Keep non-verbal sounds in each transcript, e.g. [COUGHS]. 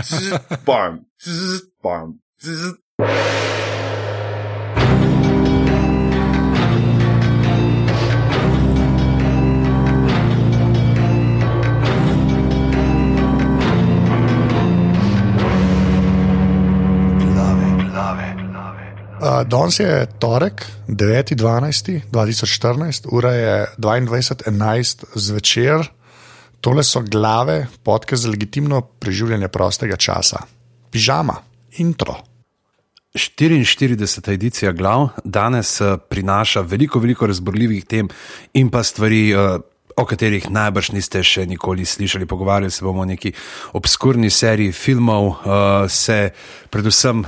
zzz, bam, zzz, bam, zzz. Uh, Danes je torek, 9.12.2014, ura je 22.11 zvečer. Tole so glave, podke za legitimno preživljanje prostega časa. Pižama, intro. 44. edicija glav danes uh, prinaša veliko, veliko razborljivih tem in pa stvari. Uh, O katerih najbrž niste še nikoli slišali, pogovarjali se bomo o neki obskurni seriji filmov, uh, se predvsem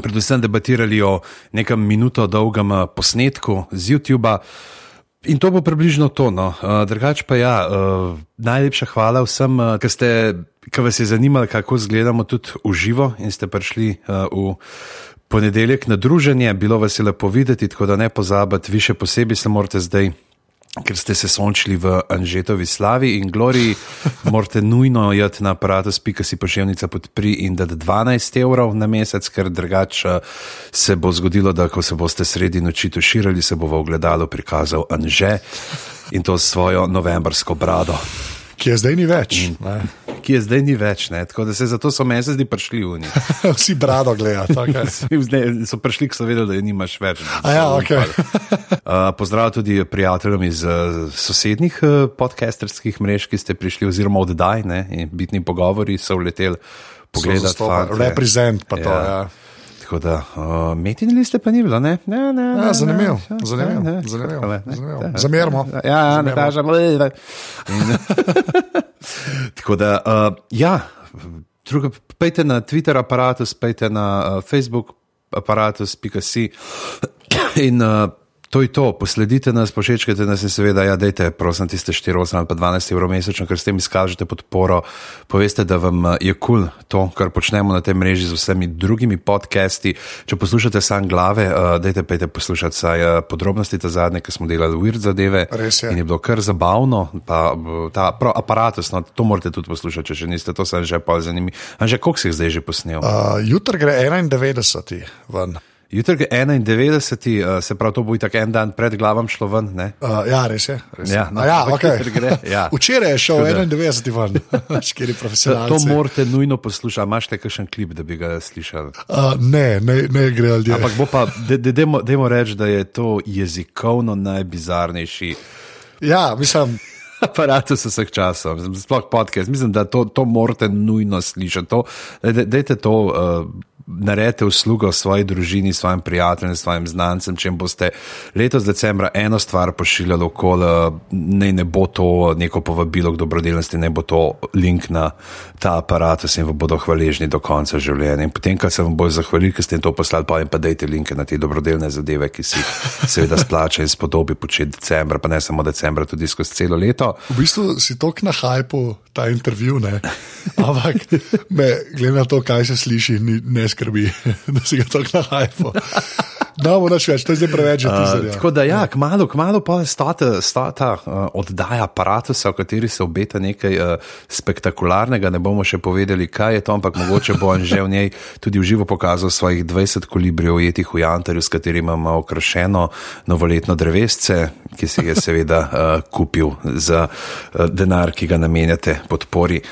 predvsem debatirali o nekem minuto dolgem eh, posnetku z YouTube. In to bo približno to. No. Uh, drugač pa ja, uh, najlepša hvala vsem, uh, ki ste, ki vas je zanimalo, kako izgledamo tudi v živo in ste prišli uh, v ponedeljek na druženje. Bilo vas je lepo videti, tako da ne pozabite, vi še posebej se morate zdaj ker ste se sončili v Anžetovi slavi in gloriji, morate nujno jeti na aparatus.ca si pošiljnica podpri in dati 12 evrov na mesec, ker drugače se bo zgodilo, da ko se boste sredi noči tuširali, se bo v ogledalu prikazal Anže in to s svojo novembrsko brado. Ki je zdaj ni več. In, ki je zdaj ni več, ne? tako da se zato so meni zdi prišli v njih. [LAUGHS] Vsi brado gledajo. Okay. [LAUGHS] so prišli, ko so vedeli, da je nimaš več. Ja, okay. uh, [LAUGHS] pozdrav tudi prijateljem iz uh, sosednjih uh, podcasterskih mrež, ki ste prišli, oziroma oddaj, ne? in bitni pogovori so vleteli pogledati. Reprezent pa to. Ja. Ja. Tako da, uh, metini liste pa ni bilo, ne? ne, ne, ja, zanimivo, zanimivo, zanimivo. Zamerimo. Ja, ja ne kažemo. [LAUGHS] Tako da, uh, ja, druga, pejte na Twitter aparatus, pejte na uh, Facebook aparatus.si [COUGHS] in uh, To je to, posledite nas, pošečkajte nas in seveda, ja, dajte, prosim, tiste 4, 8 ali pa 12 evrov mesečno, ker s tem izkažete podporo. Poveste, da vam eh, je kul cool to, kar počnemo na tej mreži z vsemi drugimi podcasti. Če poslušate sam glave, uh, dajte pejte poslušati saj uh, podrobnosti ta zadnje, ki smo delali weird zadeve. Res je. In je bilo kar zabavno, pa ta prav, aparatus, no, to morate tudi poslušati, če še niste, to sem že pa zanimiv. A že koliko si jih zdaj že posnel? Uh, Jutr gre 91. ven. Jutri je 91, uh, se pravi, to bo tako en dan pred glavom šlo ven. Uh, ja, res je. Res ja, no, ja, [LAUGHS] okay. ja. Včeraj je šel 91 ven, [LAUGHS] škiri profesionalci. To morate nujno poslušati. Imaš te kakšen klip, da bi ga slišali? Uh, ne, ne, ne gre ljudje. Ampak bo pa, dajmo reči, da je to jezikovno najbizarnejši. Ja, mislim. [LAUGHS] Aparatus vseh časov, sploh podcast. Mislim, da to, to morate nujno slišati. Dajte to. Uh, naredite uslugo svoji družini, svojim prijateljem, svojim znancem. Če boste letos decembra eno stvar pošiljali okoli, ne, ne bo to neko povabilo k dobrodelnosti, ne bo to link na ta aparat, in vam bodo hvaležni do konca življenja. In potem, ko se vam bojo zahvalili, ker ste jim to poslali, pa jim pa dajte linke na te dobrodelne zadeve, ki si seveda splača in spodobi početi decembra, pa ne samo decembra, tudi skozi celo leto. V bistvu si tok na hajpu ta intervju, ne? ampak glede na to, kaj se sliši, ne skrbi, [LAUGHS] da si ga tako na hajpu. No, moraš več, to je zdaj preveč. Uh, tako da, ja, kmalo, kmalo pa stata, stata uh, oddaja aparatusa, v kateri se obeta nekaj uh, spektakularnega. Ne bomo še povedali, kaj je to, ampak mogoče bo on že v njej tudi v živo pokazal svojih 20 kolibrijev ujetih v Jantarju, s katerimi ima okrašeno novoletno drevesce, ki si ga seveda uh, kupil za uh, denar, ki ga namenjate podpori.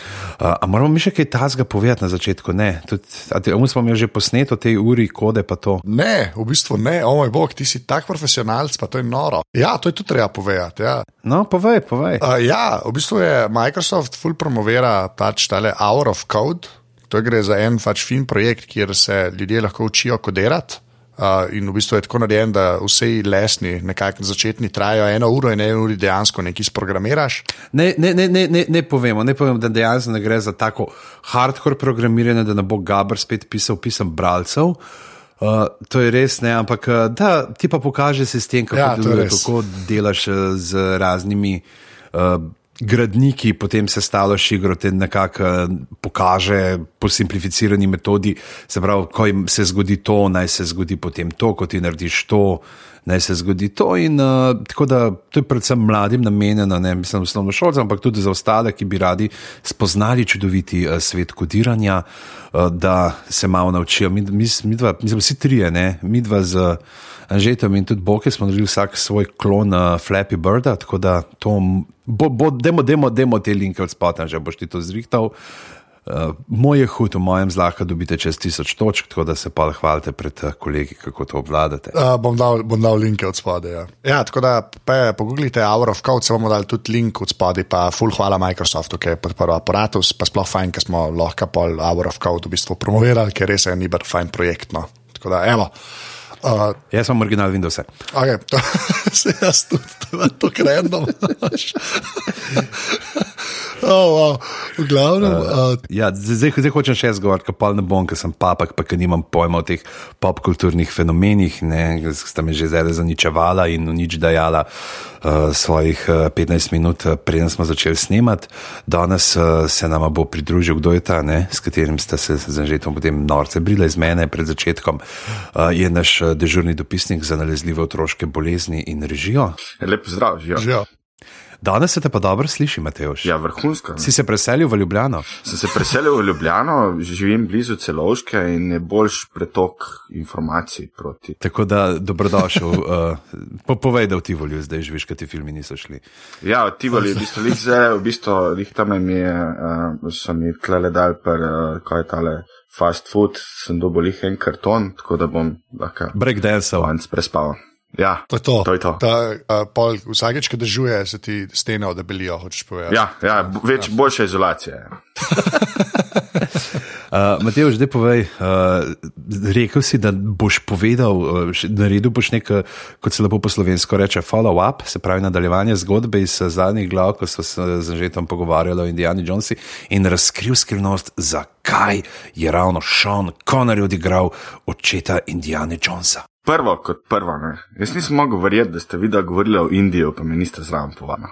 Uh, a moramo mi še kaj tazga povedati na začetku? Ne, tudi, smo imeli že posneto te uri, kode pa to. Ne, v bistvu bistvu ne, o moj bog, ti si tak profesionalc, pa to je noro. Ja, to je tudi treba povedati. Ja. No, povej, povej. Uh, ja, v bistvu je Microsoft full promovira pač tale Hour of Code. To gre za en pač fin projekt, kjer se ljudje lahko učijo kodirati. Uh, in v bistvu je tako narejen, da vsi lesni, nekako začetni, trajajo eno uro in eno uro dejansko nekaj sprogramiraš. Ne, ne, ne, ne, ne, ne povemo, ne povemo, da dejansko ne gre za tako hardcore programiranje, da ne bo Gabr spet pisal pisem bralcev. Uh, to je res, ne, ampak uh, da ti pa pokaže sistem, kako, ja, deluje, kako delaš uh, z raznimi uh, gradniki, potem se stalo šigro, te nekako uh, pokaže po simplificirani metodi. Se pravi, ko se zgodi to, naj se zgodi potem to, ko ti narediš to, naj se zgodi to. In, uh, da to je predvsem mladim namenjeno, ne mislim, osnovno šolcem, ampak tudi za ostale, ki bi radi spoznali čudoviti uh, svet kodiranja, uh, da se malo naučijo. Mi, mi, mi, dva, mi smo vsi trije, ne? mi dva z Anžetom in tudi Boke smo naredili vsak svoj klon uh, Flappy Birda, tako da to bo, bo demo, demo, demo te linke od spota, že boš ti to zrihtal. Uh, moj je hud, v mojem zlahka dobite čez tisoč točk, tako da se pa hvalite pred uh, kolegi, kako to obvladate. Uh, bom, dal, bom dal linke od spodaj. Ja. ja, tako da pe, pogooglite Hour of Code, se bomo dali tudi link od spodaj, pa full hvala Microsoftu, ki je podprl aparatus, pa sploh fajn, ker smo lahko pol Hour of Code v bistvu promovirali, ker res je ni bil fajn projekt. No. Tako da, evo. Uh, jaz sem original Windows. Okay, to, [LAUGHS] se jaz tudi, to je to krendom. [LAUGHS] oh, wow. V glavnem. Uh, uh, ja, zdaj, zdaj hočem še jaz govoriti, pa ne bom, ker sem papak, pa ker nimam pojma o teh popkulturnih fenomenih, ki sta me že zdaj zaničevala in nič dajala uh, svojih uh, 15 minut, preden smo začeli snemati. Danes uh, se nama bo pridružil, kdo je ta, ne, s katerim ste se zažetom potem norce brile iz mene pred začetkom. Uh, je naš dežurni dopisnik za nalezljive otroške bolezni in režijo. Lep zdrav, živijo. Danes se te pa dobro sliši, Mateoš. Ja, vrhunsko. Si se preselil v Ljubljano? Sem se preselil v Ljubljano, živim blizu celovške in je boljš pretok informacij proti. Tako da dobrodošel. [LAUGHS] uh, po, povej, da v Tivoli zdaj živiš, kaj ti filmi niso šli. Ja, v Tivoli, v bistvu, lih zdaj, v bistvu, lih tam mi je, uh, so mi tlele dal per, uh, kaj je tale fast food, sem dobil jih en karton, tako da bom lahko. Breakdance. Vanc prespal. Ja, to je to. to, je to. Ta, uh, pol, vsakeč, ko dežuje, se ti stene odebelijo, hočeš povedati. Ja, ja, več, ja. boljša izolacija. uh, [LAUGHS] Matej, že povej, uh, rekel si, da boš povedal, uh, naredil boš nekaj, kot se lepo po slovensko reče, follow-up, se pravi nadaljevanje zgodbe iz zadnjih glav, ko so se z Anžetom pogovarjali o Indiani Jonesi in razkril skrivnost, zakaj je ravno Sean Connery odigral očeta Indiana Jonesa. Prvo kot prvo, ne. jaz nisem mogel verjeti, da ste videli govorili o Indiji, pa mi niste zraven povano.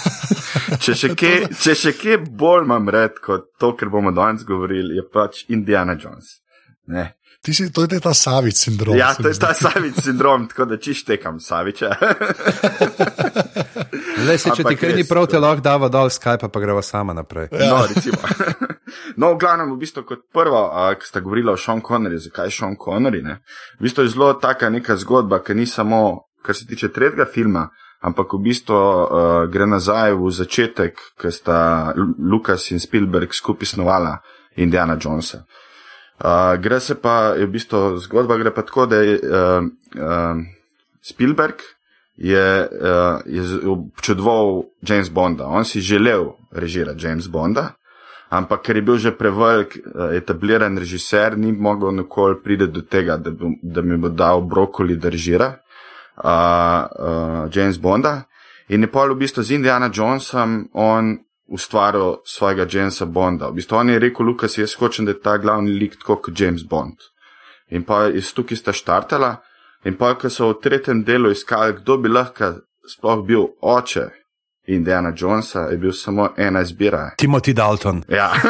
[LAUGHS] če, še kje, če še kje bolj imam red kot to, kar bomo danes govorili, je pač Indiana Jones. Ne. Ti si, to je ta savič sindrom. Ja, to je ta savič sindrom, tako da čištekam saviča. Le [LAUGHS] se, če ti kaj ni prav, te lahko dava dol Skype, pa greva sama naprej. Ja. No, recimo. [LAUGHS] No, v glavnem, v bistvu, kot prvo, ki ste govorili o Sean Connery, zakaj Sean Connery, ne? V bistvu je zelo taka neka zgodba, ki ni samo, kar se tiče tretjega filma, ampak v bistvu uh, gre nazaj v začetek, ko sta Lukas in Spielberg skupaj snovala Indiana Jonesa. Uh, gre se pa, v bistvu zgodba gre pa tako, da je uh, uh, Spielberg je, uh, je občudoval James Bonda. On si želel režirati James Bonda, ampak ker je bil že prevelik uh, etabliran režiser, ni mogel nikoli priti do tega, da, bi, da mi bo dal brokoli, da režira uh, uh, James Bonda. In je pa v bistvu z Indiana Jonesom on ustvaril svojega Jamesa Bonda. V bistvu on je rekel, Lukas, jaz hočem, da je ta glavni lik tako kot James Bond. In pa iz tukaj sta štartala, in pa, ko so v tretjem delu iskali, kdo bi lahko sploh bil oče Indiana Jonesa, je bil samo ena izbira. Timothy Dalton. Ja. [LAUGHS]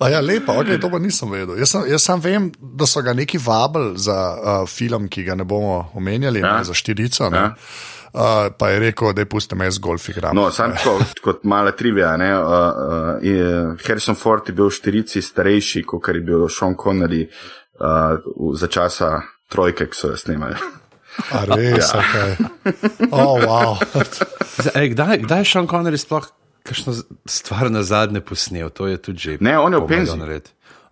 A ja, lepa, okay, to pa nisem vedel. Jaz, sem, jaz sam vem, da so ga neki vabili za uh, film, ki ga ne bomo omenjali, ja. ne, za štirico. Ne. Ja. Uh, pa je rekel, da je pusti me z golf igram. No, sam kot, kot mala trivija. Uh, uh, Harrison Ford je bil v štirici starejši, kot je bil Sean Connery uh, za časa trojke, ki so jo snimali. A res, ja. ok. Oh, wow. Ej, kdaj, kdaj je Sean Connery sploh kakšno stvar na zadnje posnel, to je tudi že. Ne, on je v penziji.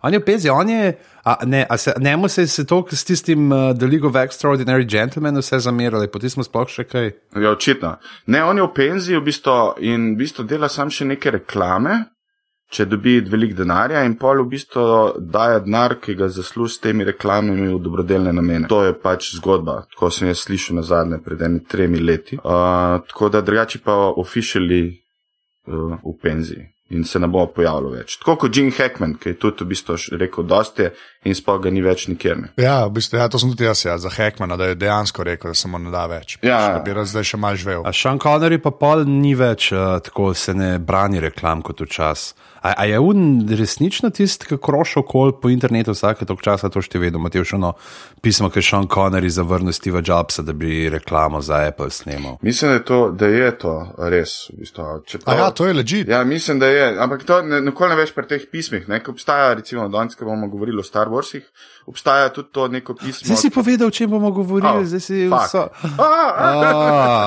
On je v penziji, on je. A, ne, a se, ne, se je to s tistim uh, The League of Extraordinary Gentlemen vse zamerali, potem smo sploh še kaj. Ja, očitno. Ne, on je v penziji v bistvu, in v bistvu dela sam še neke reklame, če dobi velik denarja in pol v bistvu daje denar, ki ga zasluži s temi reklamami v dobrodelne namene. To je pač zgodba, tako sem jaz slišal na zadnje pred enimi tremi leti. Uh, tako da drugače pa ofišali uh, v penziji. In se ne bo pojavljal več. Tako kot Jim Hackman, ki je tudi v bistvu rekel dosti in sploh ga ni več nikjer. Ne. Ja, v bistvu, ja, to sem tudi jaz, ja, za Hekmana, da je dejansko rekel, da se mu ne da več. Ja. Da bi raz zdaj še mal živel. A Sean Connery pa pol ni več uh, tako, se ne brani reklam kot včasih. A, a je un resnično tisti, ki kroša okol po internetu vsake tok časa, to šte vedno. Imate še ono pismo, ki je Sean Connery zavrnil Steve Jobsa, da bi reklamo za Apple snimal. Mislim, da je, to, da je to res. V bistvu. A Čeprav, ja, to je ležit. Ja, mislim, da je. Ampak to ne, nikoli ne veš pri teh pismih. Ne? Ko obstaja, recimo, danes, ko bomo govorili o Star Warsih, obstaja tudi to neko pismo. Zdaj si povedal, o čem bomo govorili, Au, zdaj si vso. A, a,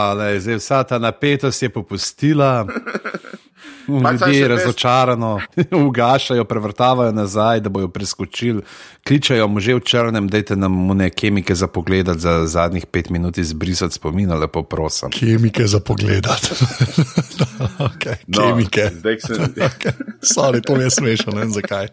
A, lej, zdaj vsa ta napetost je popustila. [LAUGHS] Pač, Ljudje še veš- razočarano [LAUGHS] ugašajo, prevrtavajo nazaj, da bojo preskočili, kličajo može v črnem, dajte nam mune kemike za pogled za zadnjih pet minut izbrisati spomina, lepo prosim. Kemike za pogled. [LAUGHS] okay, no, kemike. Sem, [LAUGHS] Sorry, to mi je smešno, ne vem zakaj.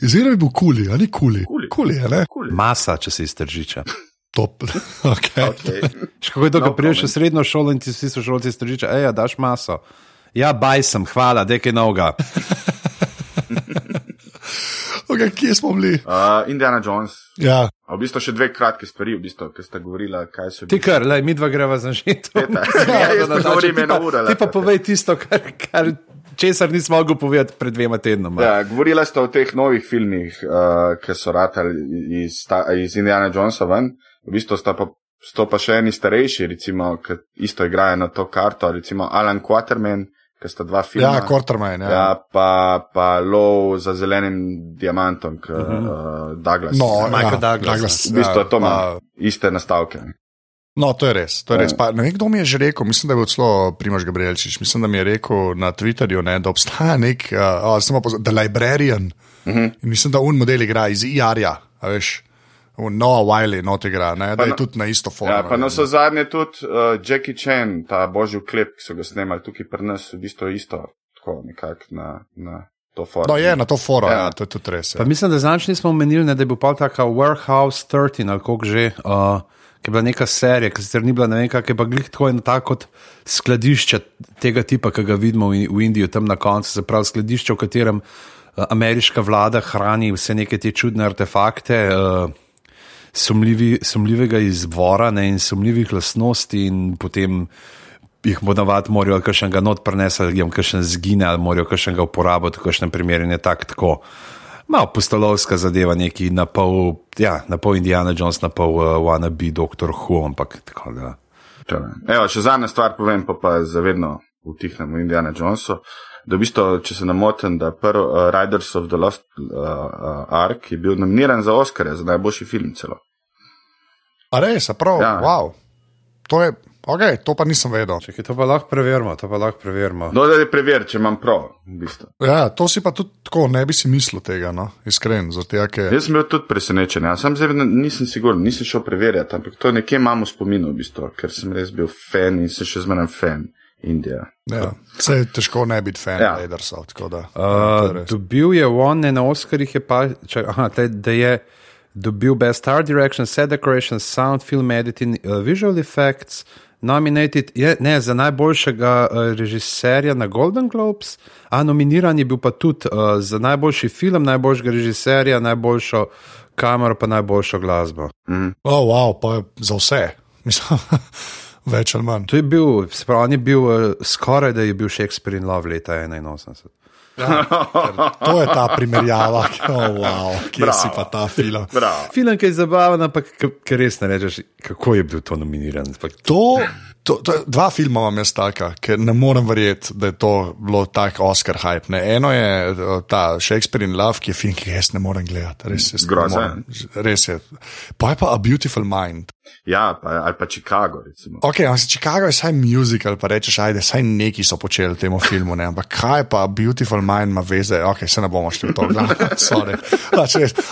Izgleda bi bil kuli, ali kuli? Kuli. Kuli ne? Masa, če si iz tržiča. Top. Okay. okay. Še kako je to, No ko priješ v srednjo šolo in ti vsi so šolci iz tržiča, ej, a daš maso. Ja, baj sem, hvala, dekaj noga. [LAUGHS] Okay, kje smo bili? Uh, Indiana Jones. Ja, A v bistvu še dve kratke stvari, v bistvu, ki ste govorili, kaj so Ti kar, lej, mi dva greva za žito. [LAUGHS] Ja, jaz pa govorim eno uro. Ti pa povej tisto, kar, kar česar nisem mogel povedati pred dvema tednoma. Ja, govorila ste o teh novih filmih, uh, ki so ratali iz, ta- iz Indiana Jonesa ven. V bistvu sta pa, sta pa še eni starejši, recimo, ki isto igrajo na to karto, recimo Alan Quaterman, ki sta dva filma. ja Quartermain. Ja. Ja, pa, pa lov za zelenim diamantom, k, uh -huh. uh, Douglas. No, Michael ja, Douglas, v bistvu ja, to ima pa- iste nastavke. No, to je res. To je Ja. res. Pa, ne vem, kdo mi je že rekel, mislim, da je bil celo Primož Gabrielčič. Mislim, da mi je rekel na Twitterju, ne, da obstaja nek, uh, oh, sem pa pozor, The Librarian. Uh -huh. Mislim, da un model igra iz IR-ja, a veš. Noah Wiley not igra, ne, da je na- tudi na isto forum. Ja, pa na so zadnje tudi uh, Jackie Chan, ta božji klip, ki so ga snemali tukaj pri nas, v bistvu isto, tako nekako na, na to forum. No, je na to forum, Ja. ja. to je tudi res. Pa Ja. mislim, da zanč nismo omenili, ne, da je bil pa taka Warehouse 13 ali kako že. Uh, Ki je bila neka serija, ki sicer ni bila ne vem, kaj je pa glih tako eno tako kot skladišče tega tipa, ki ga vidimo v, v Indiji, tam na koncu, se pravi skladišče, v katerem uh, ameriška vlada hrani vse neke te čudne artefakte, uh, sumljivi, sumljivega izvora ne, in sumljivih lastnosti, in potem jih bo navad morajo kakšnega not prenesti, ali jim kakšen zgine, ali morajo kakšnega uporabiti, v kakšnem primeru je tak tako. Malo postolovska zadeva, neki na pol, ja, na pol Indiana Jones, na pol uh, wannabe Doctor Who, ampak tako da. Evo, še zadnja stvar povem, pa pa zavedno utihnemo Indiana Jonesu. Da, v bistvu, če se ne motim, da prvi uh, Riders of the Lost uh, uh, Ark je bil nominiran za Oscare, za najboljši film celo. A res, a prav, Ja. wow. To je, ok, to pa nisem vedel. Čekaj, to pa lahko preverimo, to pa lahko preverimo. No, da je prever, če imam prav. V bistvu. Ja, to si pa tudi tako, ne bi si mislil tega, no, iskren, zato ker. Jaz sem bil tudi presenečen, ja. sam zdaj nisem siguren, nisem šel preverjati, ampak to nekje imamo spominu, v bistvu, ker sem res bil fan in sem še zmeraj fan Indije. Ja, se je težko ne biti fan Ja. Raidersov, da. Uh, dobil je on, ne na Oscarjih je pa, če, aha, tle, da je dobil Best Art Direction, Set Decoration, Sound, Film Editing, uh, Visual Effects, nominated je, ne, za najboljšega uh, režiserja na Golden Globes, a nominiran je bil pa tudi uh, za najboljši film, najboljšega režiserja, najboljšo kamero, pa najboljšo glasbo. Oh, wow, pa za vse, [LAUGHS] mislim, več ali manj. To je bil, on je bil uh, skoraj, da je bil Shakespeare in Love leta 81. [LAUGHS] To je ta primerjava, [LAUGHS] oh, wow, kje Bravo. si pa ta film. Bravo. Film, ki je zabaven, ampak ker res ne rečeš, kako je bil to nominiran. Ampak To, to, to, dva filma imam jaz taka, ker ne morem verjeti, da je to bilo tako Oscar hype. Ne. Eno je eh, ta Shakespeare in Love, ki je film, ki ga jaz ne morem gledati. Res, morem. res je. Pa je pa A Beautiful Mind. Ja, pa, ali pa Chicago, recimo. Ok, ampak Chicago je vsaj musical, pa rečeš, ajde, saj neki so počeli temu filmu, ne? ampak kaj pa Beautiful Mind ima veze, ok, se ne bomo šli v to,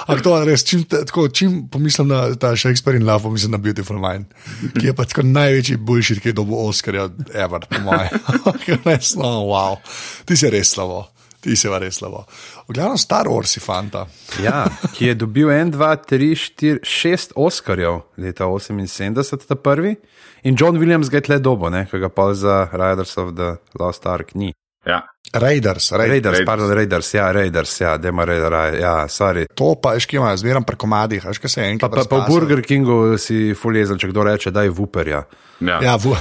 ampak to je res, čim, tako, čim pomislim na ta Shakespeare in Love, pomislim na Beautiful Mind, ki je pa tako največji bullshit, ki je dobil Oscarja, ever, po mojem. res, no, wow, ti si res slabo. Ti si res slabo. V glavnem Star Wars si fanta. Ja, ki je dobil 1, 2, 3, 4, 6 Oscarjev leta 78, ta prvi. In John Williams ga je tle dobo, ki ga pa za Riders of the Lost Ark ni. Ja. Raiders, Raiders. Raiders, Raiders. pardon, Raiders, ja, Raiders, ja, demo Raiders, ja, sorry. To pa je škima, zmeram preko madih, veš, kaj se je Pa, enkrat. pa, pa v. Burger Kingu si fuljezen, če kdo reče, da je vuperja. Ja. Ja, vu...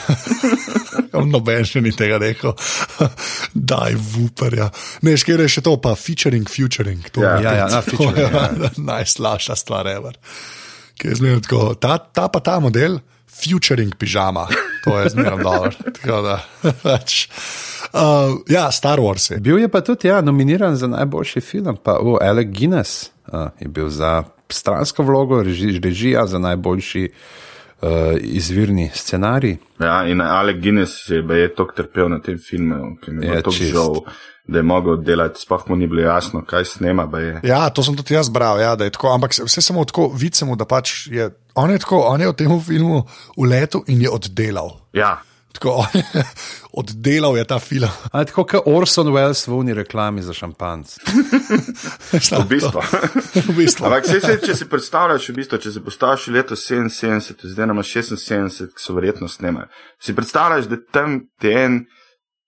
[LAUGHS] noben še ni tega rekel. [LAUGHS] Daj, vuperja. Ne, škere je še to, pa featuring, featuring. To, Ja. Ja, ja, na featuring, ja. [LAUGHS] Najslabša stvar, ever. Ki je zmerno tako, ta, ta pa ta model, featuring pižama. To je zmerno dobro. Tako da, [LAUGHS] pač. Uh, ja, Star Wars je. Bil je pa tudi ja, nominiran za najboljši film, pa o Alec Guinness uh, je bil za stransko vlogo, reži, režija za najboljši uh, izvirni scenarij. Ja, in Alec Guinness je, je tako trpel na tem filmu, ki mi je tako žal, da je mogel delati, sploh mu ni bilo jasno, kaj snema. Ja, to sem tudi jaz bral, ja, da je tako, ampak se- vse samo tako, vidimo, da pač je on je tako, on je v tem filmu uletel in je oddelal. Ja, Tako, je, oddelal je ta film. A, tako kot Orson Welles v uni reklami za šampanc. [LAUGHS] v bistvu. [LAUGHS] v bistvu. Ampak se, se, če si predstavljaš, v bistvu, če se postaviš leto 77, zdaj nam 76, ki so verjetno snemali, si predstavljaš, da tam ti en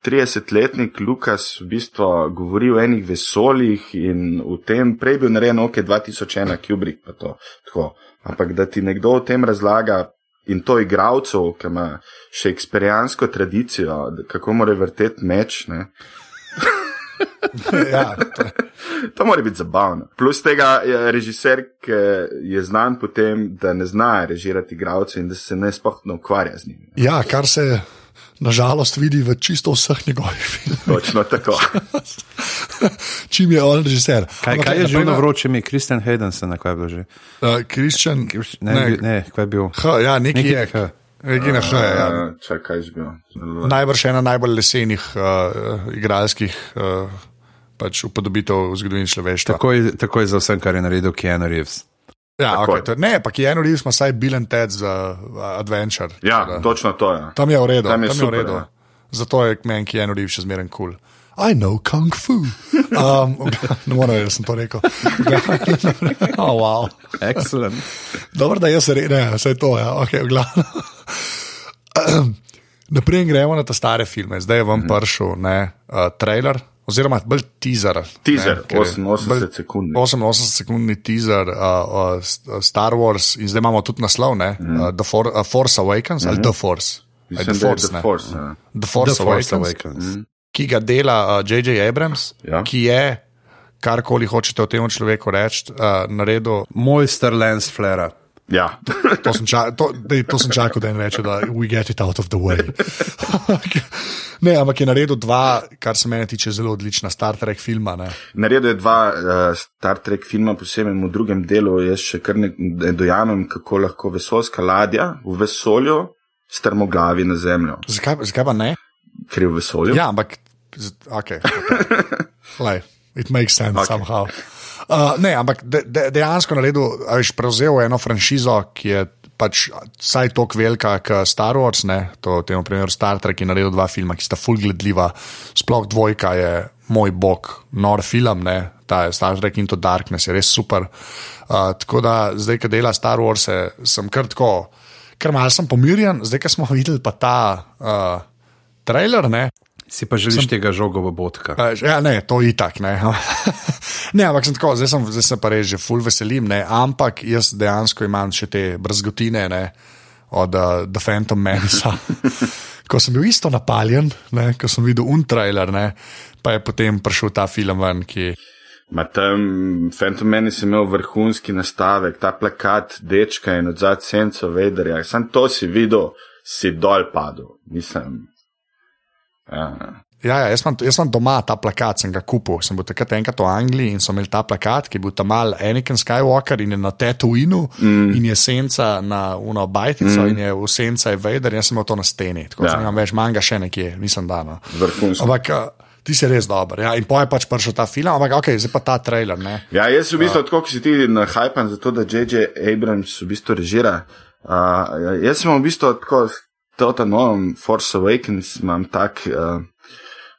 30-letnik Lukas v bistvu govori o enih vesoljih in v tem prej bil narejen OK 2001 Kubrick, pa to tako. Ampak da ti nekdo o tem razlaga. In to igravcev, ki ima še eksperijansko tradicijo, kako mora vrteti meč, ne, [LAUGHS] ja, to, To mora biti zabavno. Plus tega je režiser, ki je znan po tem, da ne zna režirati igralcev in da se ne sploh ne ukvarja z njimi. ja, kar se nažalost vidi v čisto vseh njegovih filmih. Točno tako. [LAUGHS] Čim je on režiser. Kaj, Ampak, kaj je že na vroče ime? Kristjan Haydensen, na kaj je bilo že? Uh, Kristjan. Ne, ne, ne kaj je bil? H, ja, neki je. H. Regina H. Ja. Uh, Čakaj, že bil. Najbrž ena najbolj lesenih uh, igralskih uh, pač upodobitev v zgodovini človeštva. Takoj, takoj za vsem, kar je naredil Keanu Reeves. Ja, Tako okay, je. to, ne, pa Keanu Reeves ima vsaj Bill and Ted za uh, Adventure. Ja, da- točno to je. Tam je v redu, Tam je tam je super, v redu. ja. Zato je meni Keanu Reeves še zmeren kul. Cool. I know kung fu. Um, [LAUGHS] ne morem reči, da sem to rekel. [LAUGHS] oh, wow. Excellent. Dobro, da jaz re, ne, vse to, ja, ok, v glavnem. [CLEARS THROAT] Naprej gremo na te stare filme, zdaj je vam prišel ne, uh, trailer, oziroma bolj teaser. Teaser, ne, ker je 88 bolj- sekundni. 88 sekundni teaser uh, uh, St- Star Wars in zdaj imamo tudi naslov, ne, uh, The For, uh, Force Awakens ali The Force. Ali Mhm. Mislim, The da je Force, The. Force. ja. The Force, The Force Awakens, Awakens. ki ga dela uh, J.J. Abrams, Ja. ki je, karkoli hočete o tem človeku reči, uh, naredil. Mojster Lance Flera. Ja. To sem, ča, to, dej, to sem čakal, da en reče, da we get it out of the way. [LAUGHS] ne, ampak je naredil dva, kar se mene tiče, zelo odlična Star Trek filma. Ne. Naredil je dva uh, Star Trek filma, posebej v drugem delu. Jaz še kar ne ne dojamem, kako lahko vesoljska ladja v vesolju strmoglavi na zemljo. Zakaj, zakaj pa ne? Ker je v vesolju. Ja, ampak, okay, okay. [LAUGHS] Lej, it makes sense. Okay. somehow. Uh, ne, ampak de, de, dejansko naredil, a veš, prevzel eno franšizo, ki je pač vsaj tako velika kot Star Wars, ne, to temu primeru Star Trek je naredil dva filma, ki sta full gledljiva, sploh dvojka je moj bog, nor film, ne, ta je Star Trek Into Darkness, je res super. Uh, tako da zdaj, ko dela Star Wars, sem kar tako, ker malo sem pomirjen, zdaj, ko smo videli pa ta uh, trailer, ne, Si pa želiš Sem... tega žogo v botka. Ja, ne, to je itak. Ne. [LAUGHS] ne, ampak sem tako, zdaj, sem, zdaj se pa res že full veselim, ne, ampak jaz dejansko imam še te brzgotine ne, od uh, The Phantom Menace. [LAUGHS] ko sem bil isto napaljen, ne, ko sem videl untrailer, ne, pa je potem prišel ta film ven, ki. Ma tam Phantom Menace je imel vrhunski nastavek, ta plakat dečka in odzad senco vederja. Sam to si videl, si dol padel. Nisem. Ja. Ja, ja, jaz, imam, jaz imam doma ta plakat, sem ga kupil. Sem bil takrat enkrat v Angliji in so imeli ta plakat, ki je bil tam mal Anakin Skywalker in je na Tatooinu mm. in je senca na uno bajtico mm. in je v senca je Vader, jaz sem imel to na steni. Tako Ja. ja. sem več manga še nekje, nisem dano. Vrhunsko. Ampak uh, ti si res dober. Ja, in po je pač prišel ta film, ampak ok, zdaj pa ta trailer. Ne? Ja, jaz v bistvu, tako kot si ti nahajpan za to, da J.J. Abrams v bistvu režira. Uh, jaz sem v bistvu tako, to ta novem Force Awakens imam tak. Uh,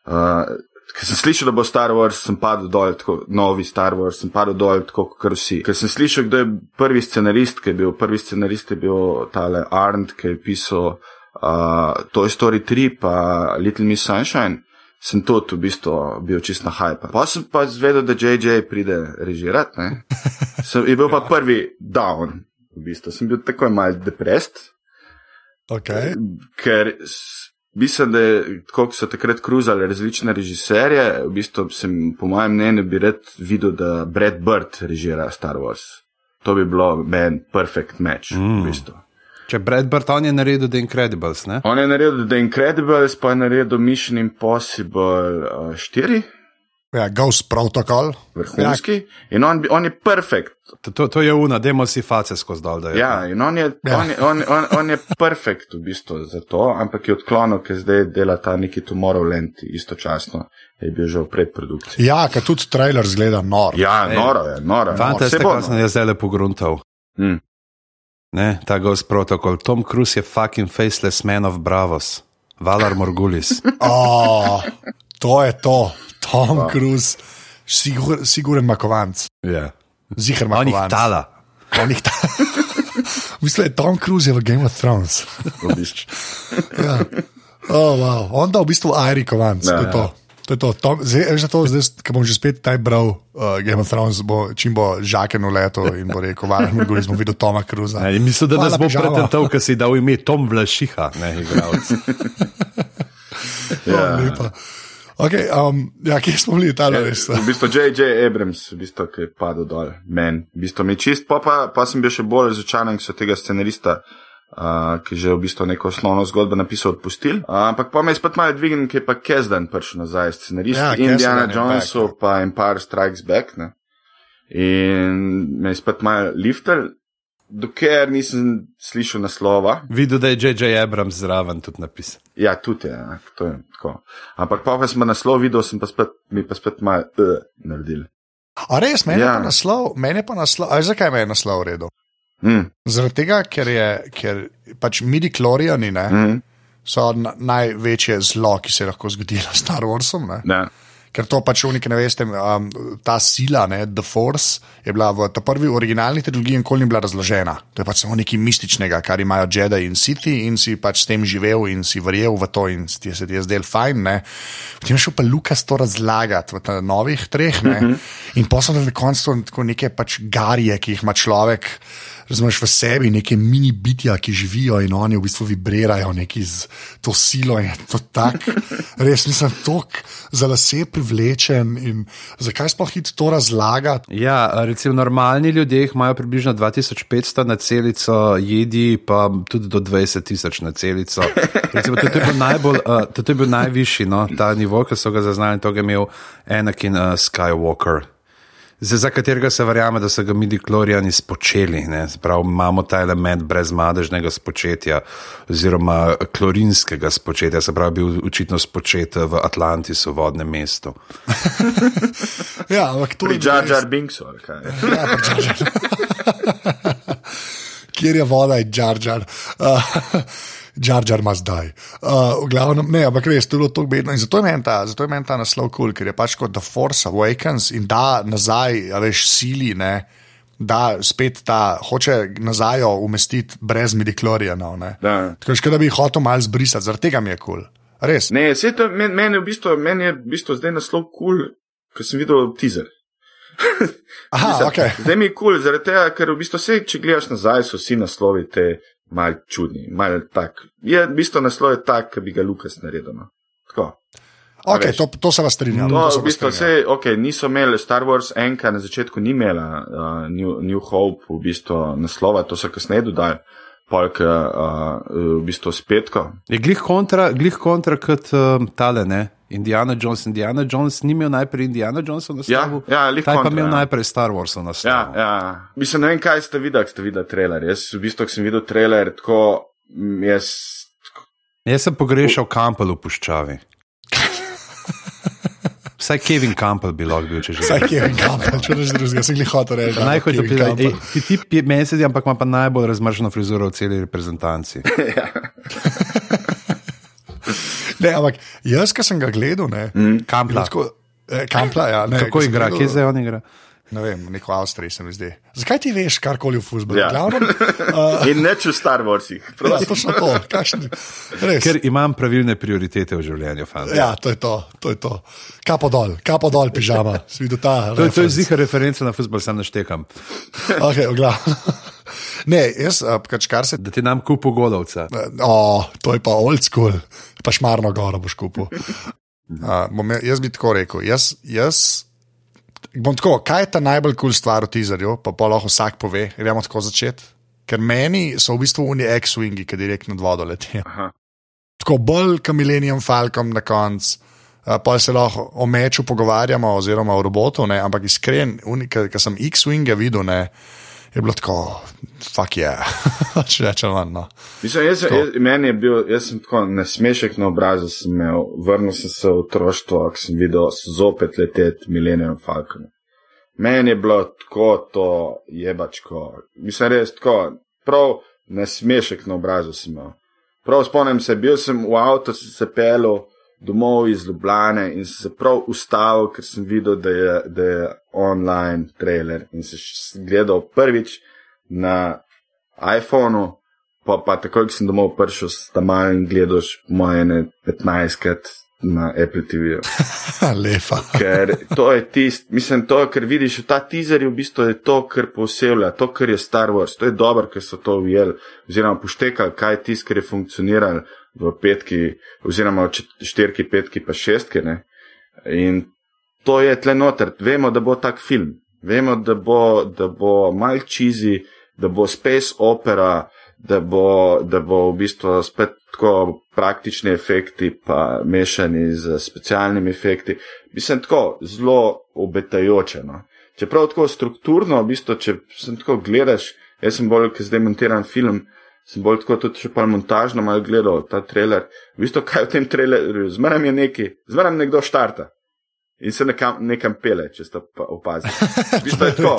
uh, Ker sem slišal, da bo Star Wars, sem padel dol, tako, novi Star Wars, sem padel dol, tako kot vsi. Ker sem slišal, kdo je prvi scenarist, ki je bil, prvi scenarist je bil tale Arndt, ki je pisal uh, Toy Story 3 pa Little Miss Sunshine. sem tudi v bistvu bil čist na hype. Pa sem pa zvedel, da JJ pride režirati. ne. [LAUGHS] Sem, je bil pa prvi down, v bistvu. Sem bil takoj mal depressed, Okay. ker s- mislim, da je, kot so takrat kruzali različne režiserje, v bistvu sem, po mojem mnenju, bi rad videl, da Brad Bird režira Star Wars. To bi bilo meni perfect match, mm. v bistvu. Če Brad Barton je naredil The Incredibles, ne? On je naredil The Incredibles, pa je naredil Mission Impossible uh, 4, Ja, Ghost Protocol. vrhunski, ja. in on, on je perfekt. To, to, to je una, demo si face skozi dol. Ja, in on je, Ja. on je, on, on, on je perfekt v bistvu za to, ampak je odklonil, ker zdaj dela ta neki Tomorrowland istočasno, je bil že v predprodukciji. Ja, ker tudi trailer zgleda nor. Ja, noro je, noro je. Fante, Saj ste bo, kaj sem jaz zdaj le pogruntal. Mm. Ne, ta Ghost Protocol. Tom Cruise je fucking faceless man of Bravos. Valar Morgulis. [LAUGHS] Oh, to je to, Tom Cruise, sigur, siguren makovanc. Ja. Ziher On jih makovanc. tala. On jih tala. [LAUGHS] Mislim, da je Tom Cruise je v Game of Thrones. v bistvu. [LAUGHS] Ja. Oh, wow. On da v bistvu Airi kovanc. Ja, to je to. To je to. Tom, zdaj, da to, zdaj, ko bom že spet taj bral uh, Game of Thrones, bo, čim bo žaken v leto in bo rekel, varno, mi smo videli Toma Cruza. Ne, mislim, da nas bo pretental, ker si dal ime Tom Vlašiha, ne igralec. [LAUGHS] Ja. Lepa. Okay, um, ja, kje smo bili, ta res? V bistvu J.J. Abrams, v bistvu, ki je padel dol, men. V bistvu mi čist, pa, pa, pa sem bil še bolj razočaran, ko so tega scenarista, uh, ki je že v bistvu neko osnovno zgodbo napisal, odpustil. Uh, ampak pa me je spet malo dvignil, ki je pa Kesdan prišel nazaj, scenarist Ja, ja, Indiana Jonesov, back, pa Empire Strikes Back. Ne? In me je spet malo lifter, dokler nisem slišal naslova. Videl, da je J.J. Abrams zraven tudi napisal. Ja, tudi je, ja, to je tako. Ampak pa, ko sem naslov videl, sem pa spet, mi pa spet malo uh, naredil. A res, meni ja. Je pa naslov, meni je pa naslov, a veš, zakaj me je naslov v redu? Mm, Zaradi tega, ker, je, ker pač midi klorijani ne, mm, so na, največje zlo, ki se je lahko zgodilo s Star Warsom. Ne. ja. Ker to pač neki ne veste, um, ta sila, ne, The Force, je bila v prvi originalni trilogiji nikoli ni bila razložena. To je pač samo nekaj mističnega, kar imajo Jedi in Siti in si pač s tem živel in si verjel v to in ti se ti je zdel fajn. Ne. Potem je šel pa Lukas to razlagati v novih treh ne. uh -huh. in posebej na koncu tako neke pač garije, ki jih ima človek. Razumeš v sebi neke mini bitja, ki živijo in oni v bistvu vibrirajo neki z to silo. in je To tak, [LAUGHS] res nisem tako za lase privlečen in zakaj sploh hiti to razlagati. Ja, recimo normalni ljudje imajo približno 2500 na celico, jedi pa tudi do 20 tisoč na celico. Recimo, to, je bil najbolj, uh, to je bil najvišji, no, ta nivo, ki so ga zaznali, to je imel Anakin uh, Skywalker. Zdaj, za katerega se verjame, da so ga midi klorijani spočeli. ne. Se Pravi, imamo ta element brezmadežnega spočetja, oziroma klorinskega spočetja, se pravi, bil očitno spočet v Atlantisu, vodnem mestu. [LAUGHS] Ja, ampak to je Jar Jar Binksu, ali kaj. [LAUGHS] Ja, Jar Jar. [LAUGHS] Kjer je voda, je Jar Jar. Uh, Jar ima zdaj. Uh, glavnem, ne, ampak res, to je bilo tako bedno. In zato je meni ta, zato je meni ta naslov kul, cool, ker je pač kot The Force Awakens in da nazaj, veš, sili, ne. Da spet ta hoče nazaj umestiti brez midiklorijana. Da. Tako škoda, da bi jih hotel malo zbrisati, zaradi tega mi je kul. Cool. Res. Ne, vse to meni men je v bistvu, meni je v bistvu zdaj naslov kul, cool, ko sem videl teaser. Aha, [LAUGHS] Mislim, ok. Zdaj mi je kul, cool, zaradi tega, ker v bistvu vse, če gledaš nazaj, so vsi naslovi te mal čudni, mal tak. Je v bistvu naslov je tak, ki bi ga Lukas naredil. No. Tako. Ok, veš. to, to se vas strinjam. No, v bistvu vse, ok, niso imeli Star Wars enka na začetku, ni imela uh, New, New Hope, v bistvu naslova, to so kasneje dodali, polk uh, v bistvu spetko. Je glih kontra, glih kontra kot um, tale, ne? Indiana Jones. Indiana Jones ni imel najprej Indiana Jonesa na Ja, slovu, ja, glih taj pa kontra, imel ja. najprej Star Warsa na Ja, slovu. ja. Mislim, ne vem, kaj ste videli, ste videli trailer. Jaz, v bistvu, sem videl trailer, tako jaz. Jaz sem pogrešal Campbell v puščavi. [LAUGHS] Vsaj Kevin Campbell bi lahko bil, če že. Vsaj Kevin Campbell, če rečeš drugega, sem jih hotel reči. pridem. Campbell. Ti tip je mesec, ampak ima pa najbolj razmrženo frizuro v celi reprezentanci. [LAUGHS] Ne, ampak jaz, ki sem ga gledal, ne, Kampla. tako, eh, Kampla, ja, ne, Kako igra, gledal- kje zdaj on igra? ne vem, neko Avstrijo se mi zdi. Zakaj ti veš karkoli v futbolu? Ja. Glavnem, uh, [LAUGHS] In neč v Star Warsih. ja, točno to, kakšni. Res. Ker imam pravilne prioritete v življenju, fanta. Ja, to je to, to je to. Kapo dol, kapo dol, pižama. Ta? To, je- to je zika referenca na futbol, sem naštekam. Okay. Ne, jaz, pač kar se. Da ti nam kupu golovca. O, to je pa old school, pa šmarno goro boš kupil. Uh, bom, ja- jaz bi tako rekel. Jaz, jaz bom tako, kaj je ta najbolj kul cool stvar v teaserju, pa pa lahko vsak pove, gremo tako začeti. Ker meni so v bistvu oni X-Wingi, ki direkt nad vodo letijo. Aha. Tako bolj kot Millennium Falcon na koncu. Uh, pa se lahko o meču pogovarjamo, oziroma o robotu, ne? ampak iskren, ki sem X-Winge videl, ne, je bilo tako, fuck je, yeah. [LAUGHS] če rečem, no. Mislim, jaz, jaz, meni je bil, jaz sem tako nasmešek na obrazu, imel, vrnil sem se v otroštvo, ko sem videl zopet leteti Millennium Falcon. Meni je bilo tako to jebačko, mislim res tako, prav nasmešek na obrazu sem imel. Prav spomnim se, bil sem v avtu, sem se pelil domov iz Ljubljane in sem se prav ustavil, ker sem videl, da je, da je online trailer in se š- gledal prvič na iPhonu, pa, pa takoj, ko sem domov prišel, sta malo in gledaš moje ne 15krat na Apple TV. [LAUGHS] Lepa. Ker to je tisto, mislim, to, kar vidiš v ta teaserju, v bistvu je to, kar poseblja, to, kar je Star Wars. To je dobro, ker so to ujeli, oziroma poštekali, kaj je tisto, kar je funkcioniralo v petki, oziroma v štirki, petki, pa šestki. Ne? In to je tle noter. Vemo, da bo tak film. Vemo, da bo, bo mal čizi, da bo space opera, da bo, da bo v bistvu spet tako praktični efekti, pa mešani z specialnimi efekti. Mislim, tako zelo obetajoče. No. Čeprav tako strukturno, v bistvu, če sem tako gledaš, jaz sem bolj, ker zdaj montiran film, sem bolj tako tudi še pa montažno malo gledal ta trailer. V bistvu, kaj v tem trailerju, zmeraj je neki, zmeraj nekdo štarta. In se nekam, nekam pele, če ste pa opazili. V bistvu je tako.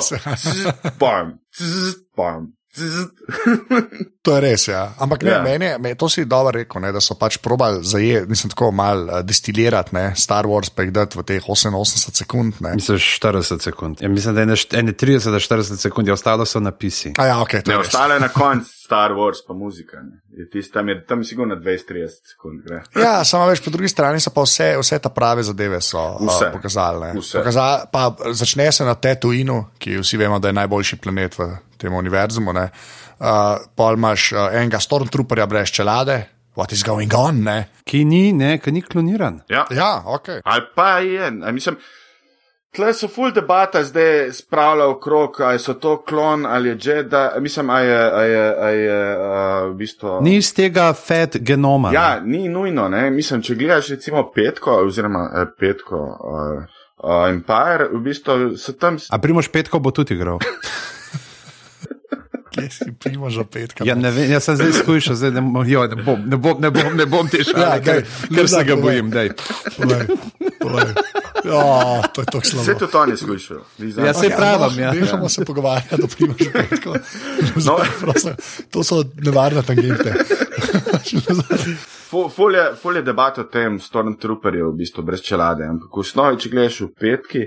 [LAUGHS] Bam, zzz, bam, zzz. [LAUGHS] To je res, ja. Ampak ne, Ja. ja. meni, je- me, to si dobro rekel, ne, da so pač probali zajeti, mislim, tako malo uh, destilirati ne, Star Wars, pa jih dati v teh 88 sekund. Ne. Mislim, 40 sekund. Ja, mislim, da je ene št- ene 30 do 40 sekund, ja, ostalo so napisi. A ja, ok, to Ne, je res. ostale na koncu Star Wars, pa muzika. Ne. Je tist, tam je tam sigurno 20-30 sekund. Gre. Ja, samo več, po drugi strani so pa vse, vse ta prave zadeve so, Vse. uh, pokazali. Pokazali, pa začne se na Tatooinu, ki vsi vemo, da je najboljši planet v tem univerzumu. ne. Uh, pol imaš uh, enega Stormtrooperja brez čelade, what is going on. Ne? Ki ni, ne, ki ni kloniran. Ja. Ja, ok. Ali pa je, mislim. Tle so full debata zdaj spravlja okrog, ali so to klon ali je Jedi, mislim, ali je, a je, a je uh, v bistvu. Ni iz tega fed genoma. ne. Ja, ni nujno, ne? mislim, če gledaš recimo petko, oziroma eh, petko uh, Empire, v bistvu so tam. A Primoš Petko bo tudi igral. [LAUGHS] Kje si primo že petka? Ja, ne vem, jaz sem zdaj skušal, zdaj ne, jo, ne bom, ne bom, ne bom, ne bom te šale, Ja, ker, daj, ker se daj, ga bojim. Dej. Povej, povej. Ja, to je tako Vse slabo. to oni skušajo. Ja, saj pravim, ja. Nehamo se pogovarjati, da primo že petko. No. [LAUGHS] Prosim, To so nevarne tangente. Ful ful je, ful je debat o tem Stormtrooperju, v bistvu brez čelade. Ampak v osnovi, če gledaš v petki,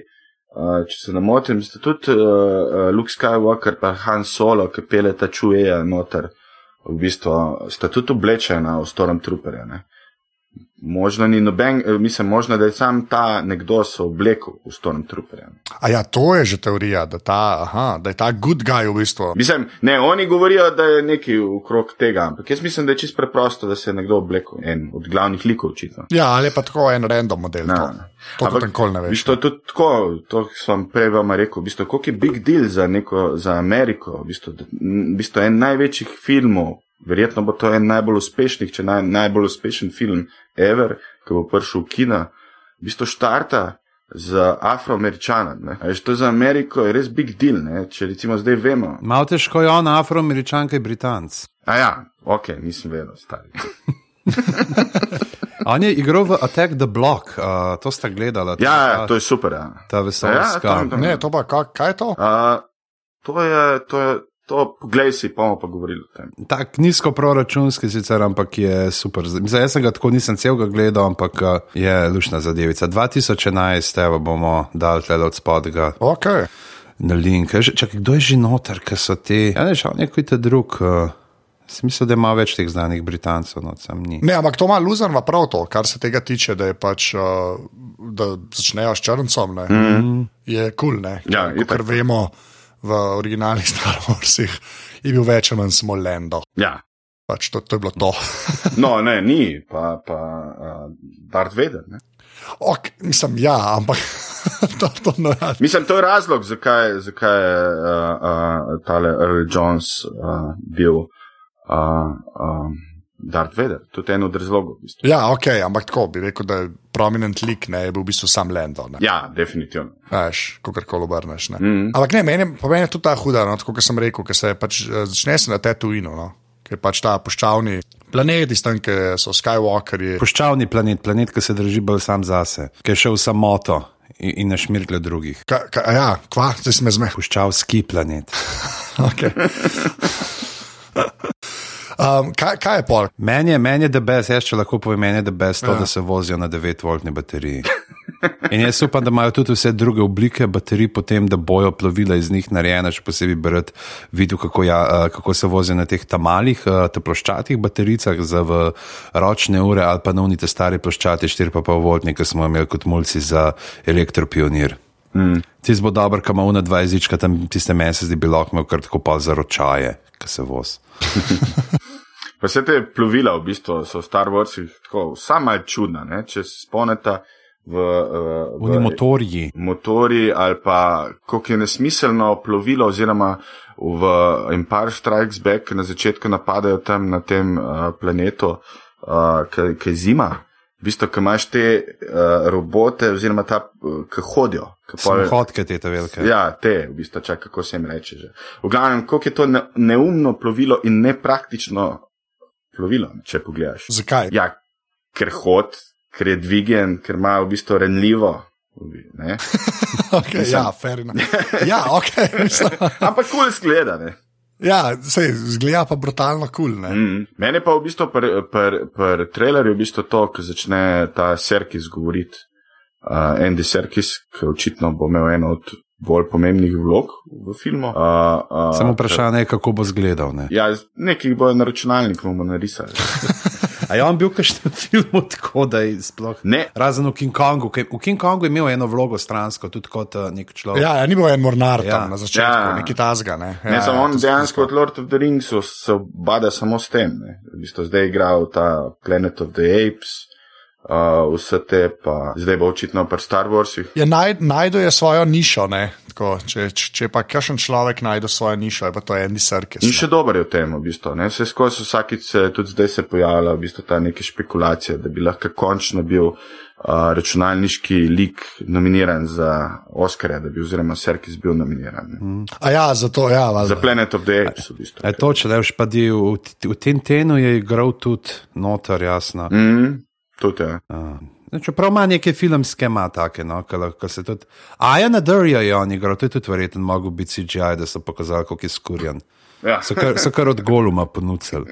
uh, če se ne motim, sta tudi uh, Luke Skywalker in Han Solo, ki pele ta čujeja noter, v bistvu sta tudi oblečena v Stormtrooperja. Ne? Možno ni noben, eh, mislim, možno, da je sam ta nekdo se oblekel v Stormtrooperja. A ja, to je že teorija, da, ta, aha, da je ta good guy v bistvu. Mislim, ne, oni govorijo, da je nekaj okrog tega, ampak jaz mislim, da je čisto preprosto, da se je nekdo oblekel, en od glavnih likov, očitno. Ja, ali pa tako en random model. Ne. To, to tudi nikoli ne veš. bistvu je tudi tako, to sem prej vam rekel, v bistvu, koliko je big deal za, neko, za Ameriko. V bistvu, da- bistvu en največjih filmov, verjetno bo to en najbolj uspešnih, če naj, najbolj uspešen film ever, ki bo prišel v kina, v bistvu štarta z afroameričanom. ne. A veš, To za Ameriko je res big deal, ne? če recimo zdaj vemo. Malo težko je on, afroameričanka je britanc. A ja, ok, nisem vedel, stari. [LAUGHS] On je igral v Attack the Block, uh, to sta gledala. ta- Ja, ja, ta, to je super. Ja. ta vesoljska. Ja, tam- tam- Ne, to pa kak, kaj je to? Uh, to je, to je, to, poglej si, pa bomo pa govorili o tem. Tak nizko proračunski sicer, ampak je super. Mislim, jaz sem ga tako nisem celega gledal, ampak uh, je lušna zadevica. 2011, evo bomo dali tle od spodga. Okay. na link. Čakaj, kdo je že noter, ki so te? Ja, ne, žal neko je drug. Uh, Smisel, da ima več teh znanih Britancev, no, sam ni. Ne, ampak to ima Luzern prav to, kar se tega tiče, da, je pač, uh, da začnejo s črncem. Ne, mm. Je kul, cool, ne. Ja, Ker vemo, v originalnih [LAUGHS] Star Warsih je bil več ali manj samo Lando. Ja. Pač to, to je bilo to. [LAUGHS] No, ne, ni, pa, pa uh, Darth Vader. Ne? ok, mislim, ja, ampak [LAUGHS] to, to ne. Mislim, to je razlog, zakaj, zakaj je uh, uh, tale Earl Jones uh, bil uh, um, Darth Vader. To je en od razlogov. V bistvu. Ja, ok, ampak tako bi rekel, da je prominent lik, ne, je bil v bistvu sam Lando. Ne. Ja, definitivno. Veš, kako koli obrneš. Ne. Mm. Ampak ne, meni, po meni je tudi ta huda, no, tako kot sem rekel, ker se pač, eh, začne se na Tatooinu, no, ker je pač ta puščavni planet, iz tam, ki so Skywalkerji. Poščavni planet, planet, ki se drži bolj sam zase, ki je šel v samoto in, in ne šmirgle drugih. Ka, ka, ja, kva, zdaj si me zmeh. Puščavski planet. [LAUGHS] Okay. [LAUGHS] Um, kaj, kaj je pol? Meni je, meni je the best, jaz če lahko povem, meni je the best to, Ja. da se vozijo na 9-voltni bateriji. [LAUGHS] In jaz upam, da imajo tudi vse druge oblike baterij, potem da bojo plovila iz njih narejena, še posebej brati videl, kako, ja, eh, kako se vozijo na teh tamalih, eh, te ploščatih baterijah za ročne ure ali pa na unite stare ploščate 4,5 voltni, ki smo imeli kot mulci za elektropionir. Mm. Ti bo dober, kam ima una dva jezička, tam tiste mesece, da bi lahko imel kar tako pa za ročaje, ki se voz. [LAUGHS] Pa vse te plovila v bistvu so v Star Warsih tako, sama je čudna, ne? če se spomnite v, uh, Oni motorji. motori ali pa kako je nesmiselno plovilo oziroma v Empire Strikes Back na začetku napadajo tam na tem uh, planetu, uh, ki je zima. V bistvu, ki imaš te uh, robote, oziroma ta, ki hodijo. Hodke te te velike. Ja, te, v bistvu, čakaj, kako se jim reče. Že. V glavnem, koliko je to ne, neumno plovilo in nepraktično plovilo, če pogledaš. Zakaj? Ja, ker hod, ker je dvigen, ker ima v bistvu renljivo. Ne? [LAUGHS] Okay, ja, fair enough. [LAUGHS] Ja, ok, mislim. Ampak kul cool zgleda. Ne? Ja, sej, zgleda pa brutalno kul. Cool, Mm. Mene pa v bistvu pri pr, pr trailerju v bistvu to, ko začne ta Serkis govoriti. Uh, Andy Serkis, ki očitno bo imel eno od bolj pomembnih vlog v filmu. Uh, uh, Samo vprašanje je, kako bo izgledal. Ne? Ja, nekaj bojo na računalnik bomo narisali. A je on bil kakšen film tako, da je sploh. Ne. Razen v King Kongu. ki- V King Kongu je imel eno vlogo stransko, tudi kot uh, nek človek. Ja, ja, ni bil en mornar Ja. tam na začetku, Ja. ja. neki tazga. Ne, Ne, ja, samo on to sem dejansko od Lord of the Rings se bada samo s tem. Ne. V bistvu zdaj je igral ta Planet of the Apes, uh, vse te pa zdaj bo očitno pri Star Warsih. Je naj, najdu je svojo nišo. ne, Tako, če, če, če pa kakšen človek najde svojo nišo, je pa to Andy Serkis. In še dober je v tem, v bistvu. Ne. Vse skozi vsakič se tudi zdaj se pojavlja v bistvu ta neka špekulacija, da bi lahko končno bil uh, računalniški lik nominiran za Oscarja, da bi oziroma Serkis bil nominiran. Ne. A ja, zato, ja, valjda. Za Planet of the Apes, v bistvu. E, to, če leš pa di v, v tem tenu je igral tudi notar, jasno. Mm, tudi je. Uh, čeprav ima neke filmske, ima take, no, ki se tudi. Aja na Durja je on igral, to je tudi verjetno mogel biti CGI, da so pokazali, kako je skurjan. Ja. So kar, so kar od goluma ponudili.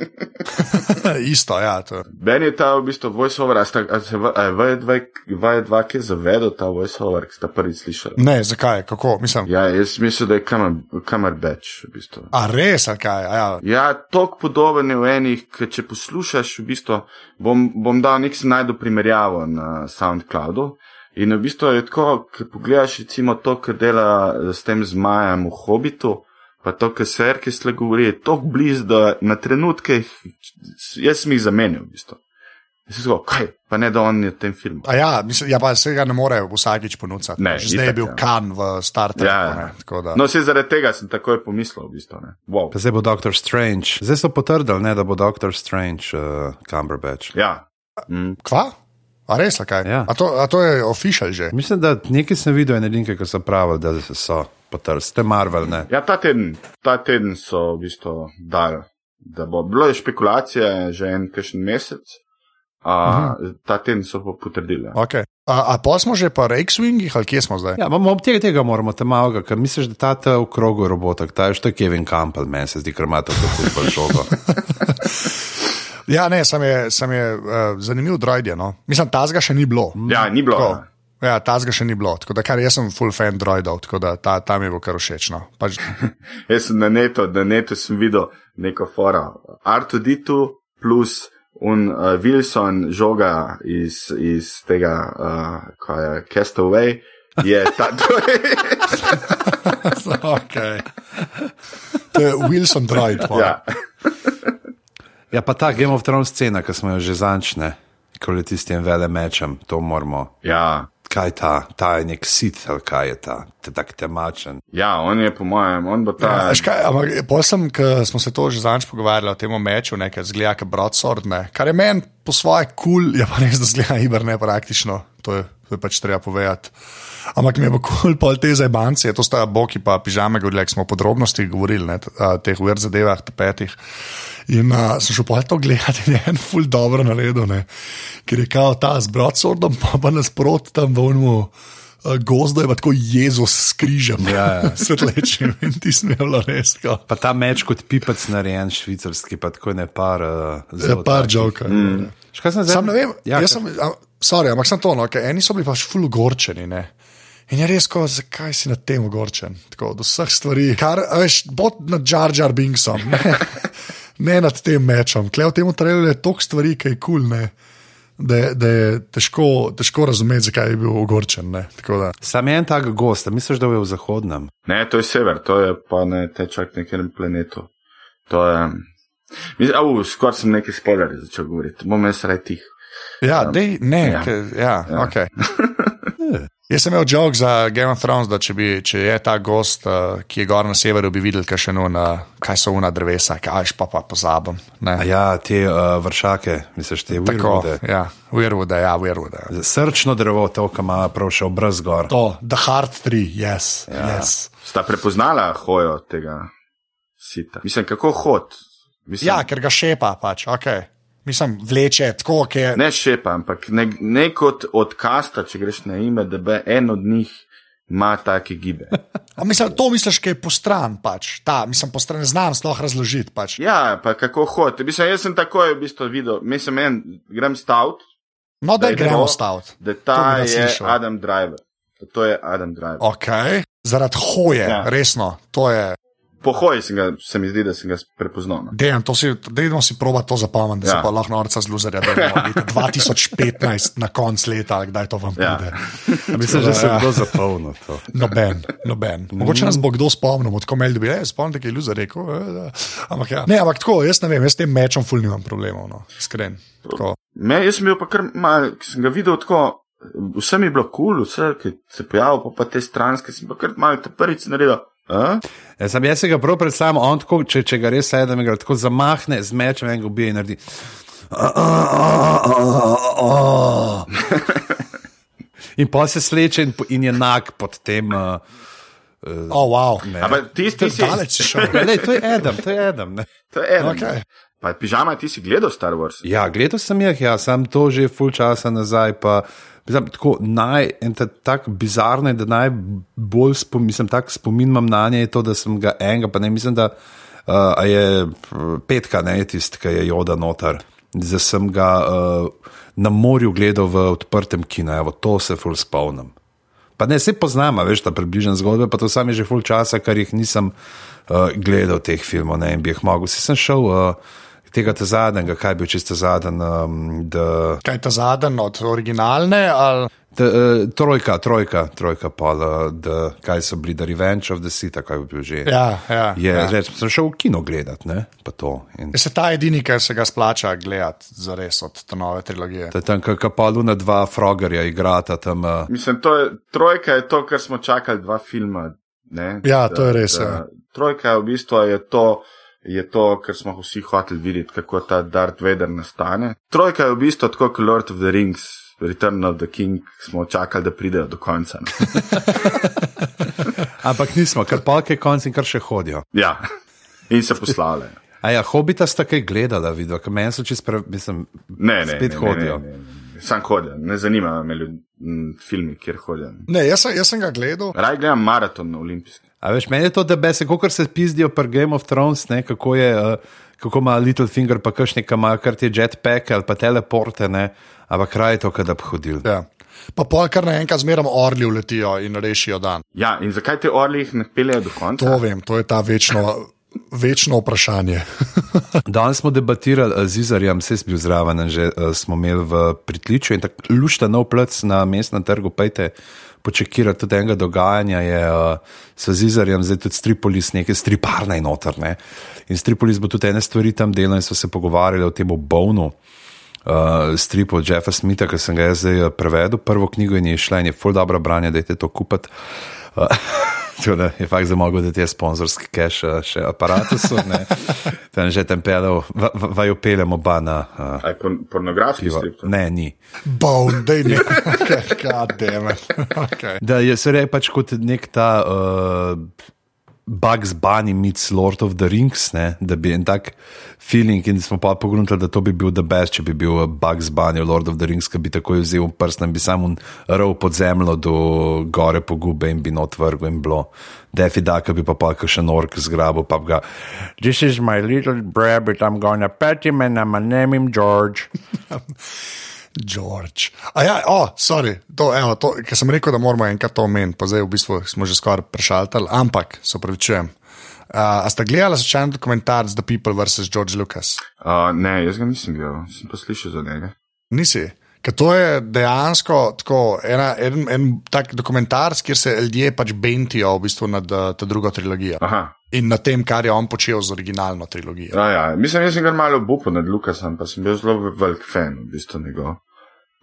[LAUGHS] Isto, ja. To. Meni je ta v bistvu voiceover, a, sta, a se v- a je VJ2 ki je zavedel ta voiceover, ki sta prvič slišali. Ne, zakaj, kako, mislim. Ja, jaz mislim, da je Kamerbeč v bistvu. A res, ali kaj? A Ja. Ja, tok podoben je v enih, ki če poslušaš, v bistvu bom, bom dal nek si najdu primerjavo na SoundCloudu. In v bistvu je tako, ko pogledaš recimo to, kar dela s tem zmajem v Hobitu, pa to, kar se Erkis le govori, je tako blizu, da na trenutke jaz sem jih zamenil v bistvu. Jaz sem tako, kaj, pa ne da on je v tem filmu. A ja, mislim, ja, pa se ga ne more vsakič ponuditi. Ne, Že zdaj je itak, bil ja. kan v Star Treku. Ja, ne, tako da- No, vse zaradi tega sem takoj pomislil, v bistvu. Ne. Wow. Pa zdaj bo Doctor Strange. Zdaj so potrdili, ne, da bo Doctor Strange uh, Cumberbatch. Ja. Mm. Kva? A res, kaj? Ja. A, to, a to je official že. Mislim, da nekaj sem videl, ene linke, ki so pravili, da so potrdili. Ste Marvel, ne. Ja, ta teden, ta teden so v bistvu dali, da bo bilo je špekulacije že en kakšen mesec, a Mhm. ta teden so pa potrdili. Okay. A, a pa smo že pa X-Wingih, ali kje smo zdaj? Ja, bomo ob tega, tega moramo tam malo, ker misliš, da ta ta v krogu robota, ta je što Kevin Campbell, meni se zdi, ker ima tako futbol žogo. [LAUGHS] Ja, ne, sem je, sem je uh, zanimiv droid. No. Mislim, tazga še ni bilo. Ja, ni bilo. Tako. Ja. Ta zga še ni bilo, tako da kar jaz sem full fan droidov, tako da ta, ta mi bo kar všeč. No. Pač, [LAUGHS] Jaz sem na netu, na netu sem videl neko fora. R2D2 plus un uh, Wilson žoga iz, iz tega, uh, kaj je Castaway, je ta. [LAUGHS] Je, okay. To je Wilson droid. ja. [LAUGHS] Ja, pa ta Game of Thrones scena, ki smo jo že zančne, ko je tistim vele mečem, to moramo. ja. Kaj ta, ta je nek sit, ali kaj je ta, te tak temačen. Ja, on je po mojem, on bo ta. Ja, kaj, ampak pol sem, ko smo se to že zadnjič pogovarjali o tem meču, nekaj zgleda, kot broadsword, ne. kar je meni po svoje kul, cool, je pa res, da zgleda iber ne praktično, to je, to je pač treba povedati. Ampak mi je pa kul cool pol te zajbanci, to sta boki pa pižame govorili, ko smo o podrobnostih govorili, ne, a, teh uvir zadevah, tapetih. In uh, sem šel pa to gledati in je en ful dobro naredil, ne. ker je kao ta z broadswordom, pa pa nasprot tam v unmu. Gozdo je pa tako Jezus s križem, Ja, ja. [LAUGHS] svetlečim in ti smelo res. Kao. Pa ta meč kot pipec narejen švicarski, pa tako ne par. Uh, Ja, par žoka. Mm. Zdaj? Sam ne vem, Ja, ja, jaz sem, a, sorry, ampak sem to, no, okay, eni so bili pač ful ogorčeni. Ne? In je res, ko, zakaj si na tem ogorčen? Tako, od vseh stvari, kar veš, bod nad Jar Jar Binksom, ne, [LAUGHS] ne nad tem mečom. Klej v tem traileru je toliko stvari, ki je kul, cool, da, da je težko, težko razumeti, zakaj je bil ogorčen. Ne. Tako da, Sam je en tak gost, a misliš, da je v zahodnem? Ne, to je sever, to je pa ne tečak na nekem planetu. To je. Au, skoraj sem neki spoiler začel govoriti, bom jaz raj tih. Ja, dej, ne, Ja. ja. ja, ja. Okay. [LAUGHS] Jaz sem imel jok za Game of Thrones, da če, bi, če je ta gost, uh, ki je gor na severu, bi videl, kaj, še nuna, kaj so una drevesa, kaj pa pa pozabim. Ja, te uh, vršake, misliš, te virvude. ja, Weirwood, ja, Weirwood. Srčno drevo, to, ki ima prav še obraz gor. To, The Heart 3, yes. Ja. yes. Sta prepoznala hojo tega sita. Mislim, kako hod. Mislim, Ja, ker ga šepa, pač, ok. Mislim, vleče tako, ki je. Ne šepa, ampak ne, ne kot od kasta, če greš na ime, da bi en od njih ima take gibe. [LAUGHS] A Mislim, to misliš, ki je postran, pač. Ta, mislim, postran, ne znam sploh razložiti. Pač. Ja, pa kako hod. Mislim, jaz sem takoj v bistvu videl, mislim, en, grem stavt, No, da je gremo staviti. da ta je slišal. Adam Driver. Da To je Adam Driver. Ok, zaradi hoje, ja. resno, to je. Po hoji sem ga, se mi zdi, da sem ga prepoznal. no. Dejan, to si, dejmo si proba to zapomniti, da ja. Se pa lahko norca z luzerja, da je 2015 na konc leta, kdaj to vam Ja. pride. [LAUGHS] Mislim, da se Ja. kdo zapolnil to. Noben, noben. Mogoče nas bo kdo spomnil, od komel dobi, e, spomnite, ki je luzer rekel. E, ampak, ja. Ne, ampak tako, jaz ne vem, jaz s tem mečom ful nimam problemov, no, iskren. Tako. Me, jaz sem bil pa kar mal, ki sem ga videl tako, vse mi je bilo kul, cool, vse, ki se je pojavil, pa, pa te stranske, sem pa kar mal te prvič naredil. A? Ja, sam jaz si ga prav predstavljam, on tako, če, če ga res sedem, ga tako zamahne z mečem in ga ubije in naredi. [LAUGHS] In pa se sleče in, in je nag pod tem. Uh, Oh, wow. Ampak ti, ti si, Daleč si šel. Lej, to je Adam, to je Adam. Ne? to je eno. Okej. Pa pižama, ti si gledal Star Wars. Ja, gledal sem jih, ja, sem to že full časa nazaj. Pa, mislim, tako naj, en ta, tak bizarno je, da najbolj spom, mislim, tak spomin imam na nje, je to, da sem ga enega, pa ne mislim, da uh, je uh, petka, ne tisti, ki je joda notar. Zdaj sem ga uh, na morju gledal v odprtem kinu, evo, to se full spomnim. Pa ne, se poznam, a veš, ta približen zgodbe, pa to sam je že full časa, ker jih nisem uh, gledal teh filmov, ne in bi jih mogel. Si sem šel uh, tega te zadnjega, kaj je bil čisto zadnji, um, the, Kaj je ta zadnji od originalne? Ali... the, uh, trojka, trojka, trojka, pa uh, kaj so bili, The Revenge of the Sith, kaj bi bil že. Ja, ja, Je, ja. Reč, sem šel v kino gledat, ne, pa to. In, Je se ta edini, ki se ga splača gledati za res od te nove trilogije. to je tam, kako pa Luna dva frogerja igrata tam. Uh, Mislim, to je, trojka je to, kar smo čakali dva filma. Ne? Ja, to je res, ja. Trojka je v bistvu je to, je to, kar smo vsi hoteli videti, kako ta Darth Vader nastane. Trojka je v bistvu tako kot Lord of the Rings. Return of the King smo čakali, da pridejo do konca. ne. [LAUGHS] ampak nismo, ker palke konci in kar še hodijo. Ja, in se poslavljajo. A ja, hobita sta kaj gledala, videla, ker meni so čist, pre, mislim, Ne, ne, spet ne, hodijo. Ne, ne, ne. Sam hodijo, ne zanimajo me ljud, m, filmi, kjer hodijo. Ne, jaz, jaz sem ga gledal. Raj gledam maraton olimpijski. A veš, meni je to, da se, kot se pizdijo pri Game of Thrones, ne, kako je. Uh, Kako ima Littlefinger, pa kakšni, ki ima kar ti jetpack ali pa teleporte, ne, ampak kraj je to, da bi hodil. Ja. Pa pol kar naenkrat zmeram orli uletijo in rešijo dan. Ja, in zakaj te orli jih ne peljejo do konca? To vem, to je ta večno, večno vprašanje. [LAUGHS] Danes smo debatirali z Izarjem, vse smo bili zraven, že uh, smo imeli v pritličju in tako lušta nov plec na mestnem trgu. Pejte, počekirati tudi enega dogajanja je uh, s Izarjem, zdaj tudi Stripolis, nekaj striparna in notrne. In Stripolis bo tudi ene stvari tam delal in so se pogovarjali o tem bovnu. Uh, strip od Jeffa Smitha, ki sem ga zdaj prevedel, prvo knjigo in je šla in je full dobro branje, da je to kupiti. Uh, [LAUGHS] da je fakt za mogo, da ti je sponzorski cash še aparatus. [LAUGHS] Tam že tem pelel, vaju pelem oba na. Uh, Aj por pornografski strip? Ne, ni. Bone, [LAUGHS] [LAUGHS] da je nekaj, god damn it. Okay. Da je se reče pač kot nek ta. Uh, Bugs Bunny meets Lord of the Rings, ne? da bi en tak feeling in smo pa pogledali, da to bi bil the best, če bi bil Bugs Bunny Lord of the Rings, ki bi takoj vzel prst in bi samo rov pod zemljo do gore pogube in bi not vrgel in bilo. Defi da, ki bi pa pa še nork zgrabil, pa ga. This is my little rabbit, I'm gonna pet him and I'm gonna name him George. [LAUGHS] George. A ja, oh, sorry, to, evo, to, ker sem rekel, da moramo enkrat to omeniti, pa zdaj v bistvu smo že skoraj prešaltali, ampak se upravičujem. Uh, a ste gledali začasen dokumentar The People vs. George Lucas? Uh, ne, jaz ga nisem gledal, sem pa slišal za njega. Nisi. Ker to je dejansko tako, ena, en, en tak dokumentar, kjer se ljudje pač bentijo v bistvu nad to drugo trilogijo. Aha. In na tem, kar je on počel z originalno trilogijo. Ja, ja. Mislim, jaz sem ga malo bupal nad Lukasom, pa sem bil zelo velik fan v bistvu njegov.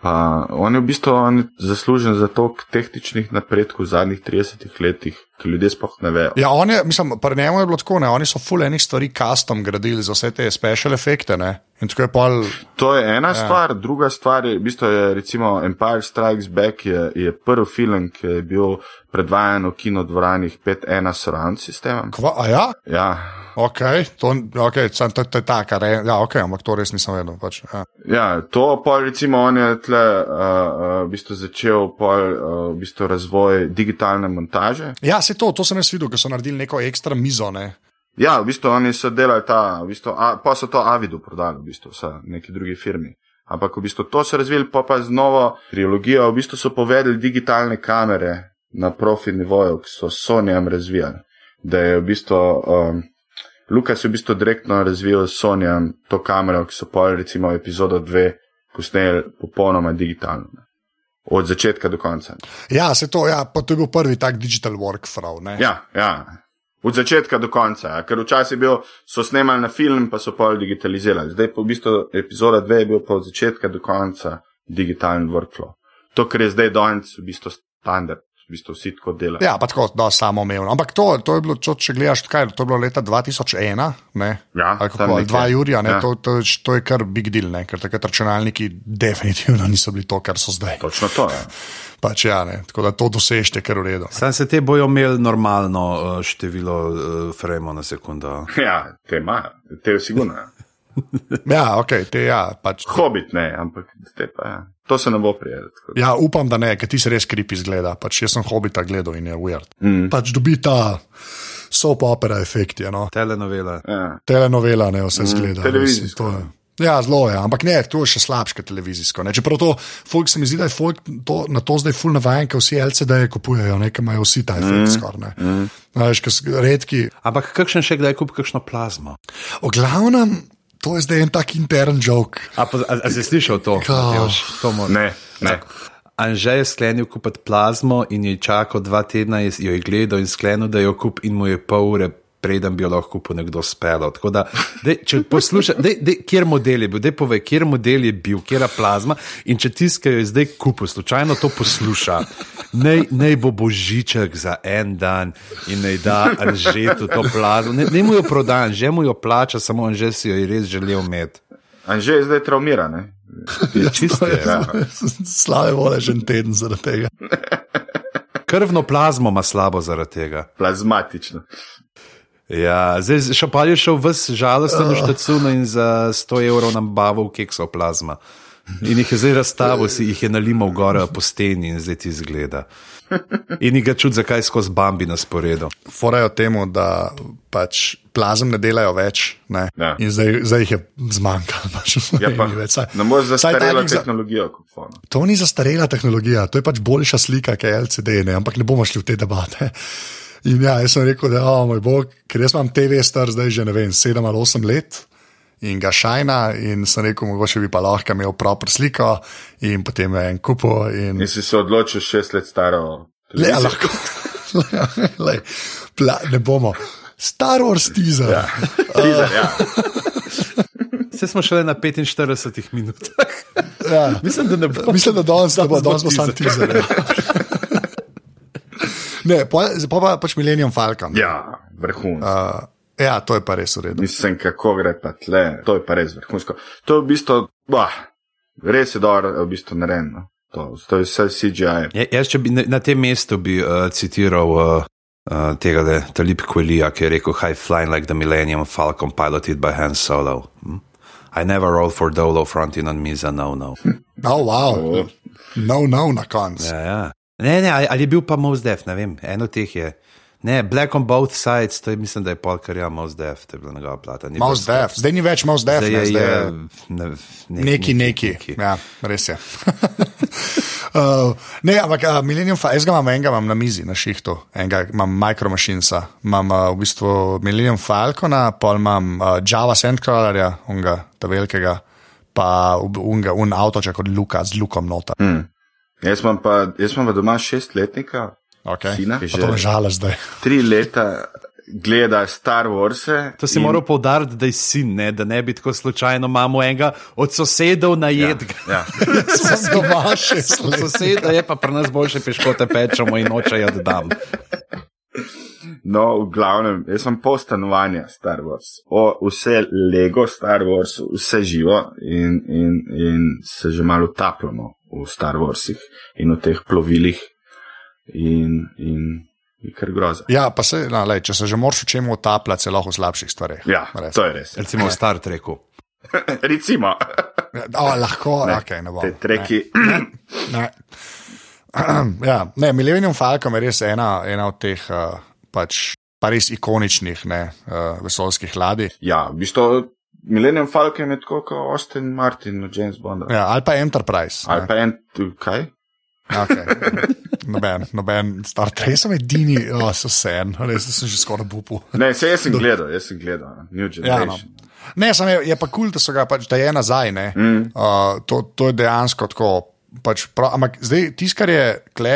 Pa on je v bistvu zaslužen za to tehničnih napredkov v zadnjih 30 letih, ki ljudje sploh ne vejo. Ja, on je, mislim, pri njemu je bilo tako, ne, oni so full enih stvari custom gradili za vse te special efekte, ne. In tako je pol. To je ena ja. stvar, druga stvar je, v bistvu je recimo Empire Strikes Back je, je prvi film, ki je bil predvajan v kinodvoranih 5-1 surround sistemom. Kva, a ja? Ja. Ok, to, okay, to, to, to je ta, kar je. Ja, ok, ampak to res nisem vedel. Pač, ja. ja, to pa recimo on je tle uh, uh, v bistvu začel pol, uh, v bistvu razvoj digitalne montaže. Ja, se to, to sem jaz videl, ker so naredili neko ekstra mizo, ne. Ja, v bistvu oni so delali ta, v bistvu, a, pa so to Avidu prodali, v bistvu, vse neki drugi firmi. Ampak v bistvu to so razvili, pa pa z novo trilogijo, v bistvu so povedali digitalne kamere na profi nivoju, ki so Sonyjem razvijali. Da je v bistvu, um, Lukas je v bistvu direktno razvil s Sonyjem to kamero, ki so pol recimo epizodo dve posneli popolnoma digitalno. Od začetka do konca. Ja, se to, ja, pa to je bil prvi tak digital workflow, ne? Ja, ja. Od začetka do konca, ja. ker včasih bil, so snemali na film, pa so pol digitalizirali. Zdaj pa v bistvu epizoda dve je bil pa od začetka do konca digitalen workflow. To, kar je zdaj danes v bistvu standard v bistvu vsi tako delajo. Ja, pa tako, da samo umevno. Ampak to, to je bilo, če, če gledaš, kaj, to je bilo leta 2001, ne? Ja, kako, ali dva Jurija, ja. to, to, to je kar big deal, ne? ker takrat računalniki definitivno niso bili to, kar so zdaj. Točno to je. Ja. Pač ja, ne, tako da to dosežete, ker v redu. Sam se te bojo imeli normalno uh, število uh, frame na sekundo. [LAUGHS] Ja, te imajo, te je sigurno. ja, [LAUGHS] ok, te ja. Pač. Hobit ne, ampak te pa ja. To se ne bo prijel. Ja, upam, da ne, ker ti se res kripi zgleda. Pač jaz sem hobita gledal in je weird. Mm. Pač dobi ta soap opera efekt. No. Telenovela. Ja. Telenovela, ne vse Mm, zgleda. televizijsko. Res, to je- Ja, zelo je, ampak ne, to je še slabše televizijsko. Ne. Čeprav to, folk se mi zdi, da je folk to, na to zdaj full navajen, ker vsi LCD-je kupujejo, nekaj imajo vsi ta efekt mm. skoraj. Ne. Mm. Veš, redki. Ampak kakšen še kdaj kupi kakšno plazmo? O glavnem, to je zdaj en tak intern joke. A, pa, a, a si slišal to? Ka- Matevž? To mora- Ne, ne. Anže je sklenil kupiti plazmo in je čakal dva tedna, jo je gledal in sklenil, da jo kup in mu je pol ure. Preden bi jo lahko kupil nekdo spelo. Tako da, dej, če poslušaj, dej, dej, kjer model je bil, dej povej, kjer model je bil, kjer je plazma. In če tiskajo je zdaj kupil, slučajno to posluša, naj, naj bo božiček za en dan in naj da Anžetu to plazmo. Ne, ne mu jo proda, že mu jo plača, samo Anže si jo je res želel imeti. Anže je zdaj traumiran, ne? Je čisto, ja. Slave vole že en teden zaradi tega. Krvno plazmo ima slabo zaradi tega. Plazmatično. Ja, zdaj še pa je šel ves žalosten v štacunu in za 100 evrov nam bavil keksov plazma. In jih je zdaj razstavil, si jih je nalimal gor po steni in zdaj ti izgleda. In jih ga čuti, zakaj skozi Bambi na sporedu. Forajo temu, da pač plazem ne delajo več. Ne? Ja. In zdaj, zdaj jih je zmanjkalo. [LAUGHS] Pač, Ja, pa, več. Saj- ne moreš zastarela za- tehnologija. To ni zastarela tehnologija, to je pač boljša slika, kot je LCD, ne? ampak ne bomo šli v te debate. In ja, jaz sem rekel, da oh, moj bog, ker jaz imam TV star zdaj že ne vem, sedem ali osem let. In ga šajna, in sem rekel, mogoče bi pa lahko imel proper sliko, in potem je en kupo. In... In si se odločil šest let staro. Le, a televizijo. lahko. [LAUGHS] Le, pla, ne bomo. Star Wars teaser. Ja. Teaser, ja. [LAUGHS] Vse smo šele na 45 minutah. Ja. [LAUGHS] Mislim, da ne bo. Mislim, da danes ne bo, Danes bo danes bo sam teaser. teaser. ja. Ne, pa, pa, pa pač Millennium Falcon. ja, vrhunsko. Uh, ja, to je pa res v redu. Mislim, kako gre pa tle, to je pa res vrhunsko. To je v bistvu, bah, res je dobro, v bistvu narejeno. To, to je vse CGI. Ja, jaz, če bi na, na tem mestu bi uh, citiral uh, uh, tega Talib Kwelija, ki je rekel: High flying like the Millennium Falcon piloted by Han Solo. Hm? I never roll for Dolo fronting on me za no, no. [LAUGHS] Oh, wow. O. No, no, na koncu. Ja, ja. Ne, ne, ali, je bil pa Mos Def, ne vem, eno teh je. Ne, Black on both sides, to je, mislim, da je polkar ja Mos Def, to je bila njegova plata. ni Mouse Def, zdaj ni več Mouse Def, Zdaj ne, je, zdaj je ne, ne, neki, neki. Ja, res je. [LAUGHS] uh, ne, ampak uh, Millennium Falcon, jaz ga imam enega imam na mizi, na šihtu, enega imam Micro Machinesa, imam uh, v bistvu Millennium Falcona, pol imam uh, Java Sandcrawlerja, unga, ta velikega, pa unga, un avtoček od Luka z lukom nota. Hmm. Jaz imam pa, jaz imam pa doma šestletnika, Okay. Sina, ki že žala zdaj. tri leta gleda Star Wars. To si in... moral poudariti, da je sin, ne, da ne bi tako slučajno imamo enega od sosedov najet. Ja. [LAUGHS] Sem [LAUGHS] doma šest let. Soseda je pa pri nas boljše piškote pečemo in nočejo, da dam. No, v glavnem, jaz sem pol stanovanja Star Wars, o, vse Lego Star Wars, vse živo in, in, in se že malo utapljamo v Star Warsih in v teh plovilih in, in je kar groza. Ja, pa se, no, lej, če se že moraš v čemu utapljati, se lahko v slabših stvareh. Ja, Res. to je res. Recimo v Star Treku. [LAUGHS] Recimo, O, lahko, ne, okay, ne bom. te treki. Ne. [CLEARS THROAT] ja, ne, Millennium Falcon je res ena, ena od teh uh, pač, pa res ikoničnih ne, uh, vesoljskih ladij. Ja, v bistvu Millennium Falcon je tako kot Austin Martin James Bonda. Ja, ali pa Enterprise. Ali ne. pa en, kaj? Okay. Noben, noben Star Trek, sem edini, oh, so sen, res sem že skoraj bupu. Ne, se jaz sem gledal, jaz sem gledal, New Ja, no. Generation. Ne, sem je, je pa kul, cool, da so ga pač, da je nazaj. Mm. Uh, to, to je dejansko tako. Pač prav, ampak zdaj, tisto, kar je kle,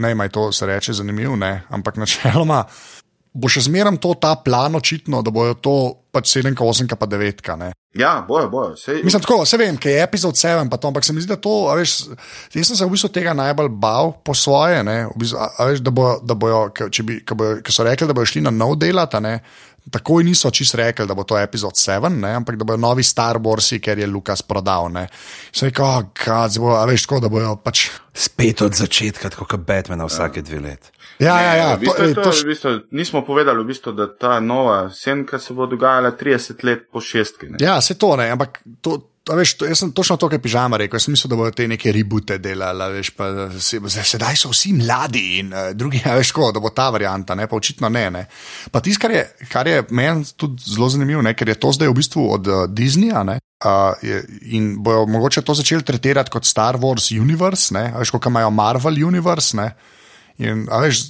ne, maj to se reče zanimivo, ne, ampak načeloma bo še zmeraj to ta plan očitno, da bojo to pač 7, 8, pa 9. Ne. Ja, bojo, bojo. Sej, Mislim, tako, se vem, ker je epizod 7, pa to, ampak se mi zdi, da to, a veš, jaz sem se v bistvu tega najbolj bal po svoje, ne, v bistvu, a, a veš, da, bo, da bojo, če bi, bojo, so rekli, da bojo šli na nov delat, a ne. Takoj niso čist rekli, da bo to epizod 7, ne, ampak da bojo novi Star Warsi, ker je Lukas prodal. Ne. Sem rekel, oh, God, zdaj bo, a veš, tako da bojo pač. Spet od začetka, tako kot Batman vsake dve leti. Ja, ja, ja, v bistvu, je to, to, v bistvu, nismo povedali, v bistvu, da ta nova senka se bo dogajala 30 let po šestki. Ne? Ja, se to ne, ampak to. a Veš, to, jaz sem točno to, kar pižama rekel. Jaz sem mislil, da bodo te neke ribute delali. a Veš, pa, se, sedaj so vsi mladi in uh, drugi, [LAUGHS] a veš, ko, da bo ta varianta, ne, pa očitno ne. ne. Pa tisto, kar je, kar je meni tudi zelo zanimivo, ne, ker je to zdaj v bistvu od uh, Disneyja. Ne, Uh, in bojo mogoče to začeli tretirati kot Star Wars Universe, ne, veš, kot imajo Marvel Universe. Ne, in, veš,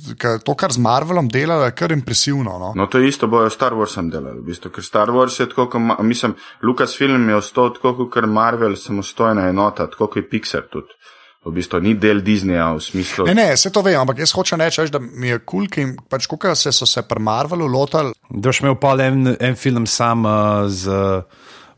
to, kar z Marvelom delajo, je kar impresivno. No. No, to isto bojo Star Warsom delali, v bistvu, ker Star Wars je tako, kot, mislim, Lucasfilm je ostal tako, kot Marvel, samostojna enota, tako kot je Pixar tudi. V bistvu ni del Disneya v smislu. Ne, ne, vse to vem, ampak jaz hočem reči, veš, da mi je kul, cool, pač, kako se so se pri Marvelu lotili. Da imel pa en, en film sam uh, z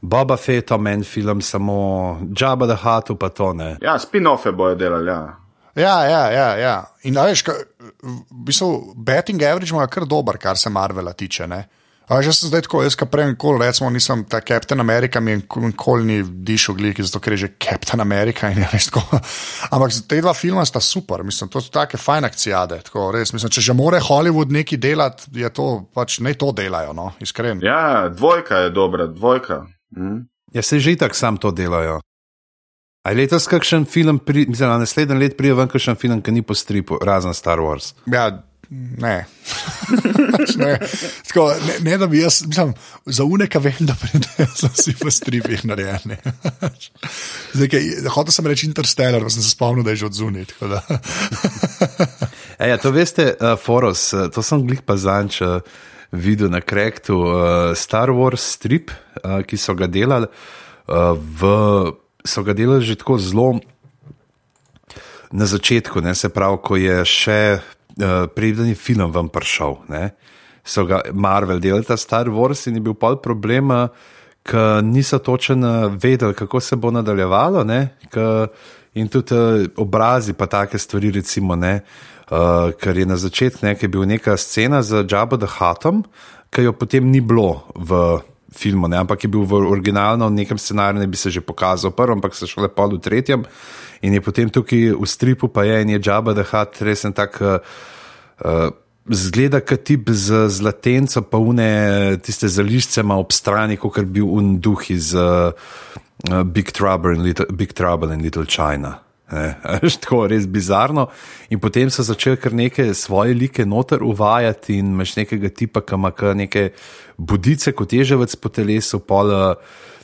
Boba Fettom, en film samo Jabba the Hutt, pa to ne. Ja, spin-offe bojo delali, ja. Ja, ja, ja. ja. In a veš, ka, v bistvu, betting average ima kar dober, kar se Marvela tiče. Ne? A veš, jaz sem zdaj tako, jaz prej nikoli, recimo, nisem ta Captain America, mi nikoli ni dišel glik, zato ker je že Captain America in je res tako. [LAUGHS] Ampak te dva filma sta super, mislim, to so take fajn akcijade. Tako, res, mislim, če že more Hollywood nekaj delati, je to pač ne to delajo, no, iskreno. Ja, dvojka je dobra, dvojka. Hm? Ja, se že itak sam to delajo. A je letos kakšen film, pri, mislim, na naslednji let pride ven kakšen film, ki ni po stripu, razen Star Wars. Ja, ne. ne. Tako, ne, ne, da bi jaz, mislim, za uneka vem, da pridejo vsi v stripih narejeni. Zdaj, kaj, hotel sem reči Interstellar, pa sem se spomnil, da je že od zunit. [LAUGHS] e, ja, to veste, uh, Foros, uh, to sem glih pa zanč. Uh, Videl na krektu uh, Star Wars strip, uh, ki so ga delali, uh, v so ga delali že tako zelo na začetku, ne, se pravi, ko je še uh, predeni film vam prišel. Ne, so ga Marvel delali, ta Star Wars in je bil pol problema, ker niso točno vedeli, kako se bo nadaljevalo. Ne, k, in tudi uh, obrazi, pa take stvari, recimo, ne, uh, ker je na začetku bil neka scena z Jabba the Huttom, ki jo potem ni bilo v filmu, ne? ampak je bil v originalno, v nekem scenariju, ne bi se že pokazal, prvo, ampak se šele pa v tretjem. In je potem tukaj v stripu, pa je in je Džaba, da hat, res en tak. Uh, Zgleda, kot tip z zlatenco, pa une tiste zališče ima ob strani, kot bi bil un duh iz uh, Big, Trouble Little, Big Trouble in Little China. Je tako res bizarno. In potem so začeli kar neke svoje like noter uvajati, in imaš nekega tipa, ki ima neke budice, kot ježevec po telesu, pol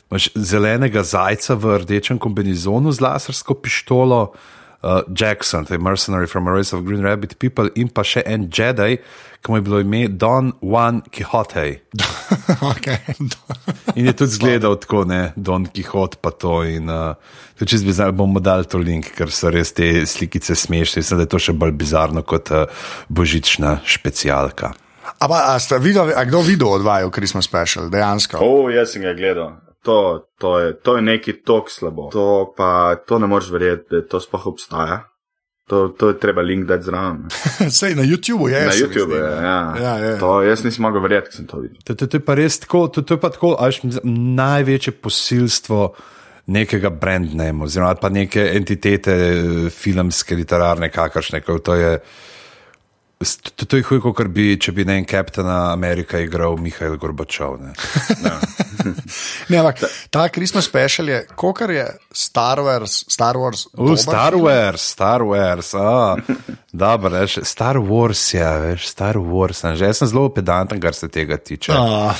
imaš zelenega zajca v rdečem kombinizonu z lasersko pištolo. Uh, Jackson, the mercenary from a race of Green Rabbit people, in pa še en Jedi, ki mu je bilo ime Don Juan Quixote. [LAUGHS] okay. in je tudi zgledal tako, ne, Don Quixote, pa to. In, uh, če bi zdaj bomo dali to link, ker so res te slikice smešne, mislim, da je to še bolj bizarno kot uh, božična specialka. Ampak, a ste videli, a kdo videl od vaju Christmas special, dejansko? O, oh, jaz sem ga gledal. To, to, je, to je nekaj tok slabo. To pa to ne moreš verjeti, da to sploh obstaja. To, to je treba link dati zraven. Sej [LAUGHS] na YouTubu je. Na YouTubu je, ja. ja je. To, jaz nisem mogel verjeti, ker sem to videl. To, to, to je pa res tako, to, to je pa tako, až največje posilstvo nekega brandnema, oziroma pa neke entitete filmske, literarne, kakršne, kot to je. To, to je huj, kot bi, če bi ne en Captain America igral Mihajl Gorbačov. Ne, ja. [LAUGHS] ne ampak ta Christmas special je, kot je Star Wars. Star Wars, uh, Star Wars, Star Wars. Ah, dobro, veš, Star Wars je, veš, Star Wars. Že jaz sem zelo pedanten, kar se tega tiče. Ah,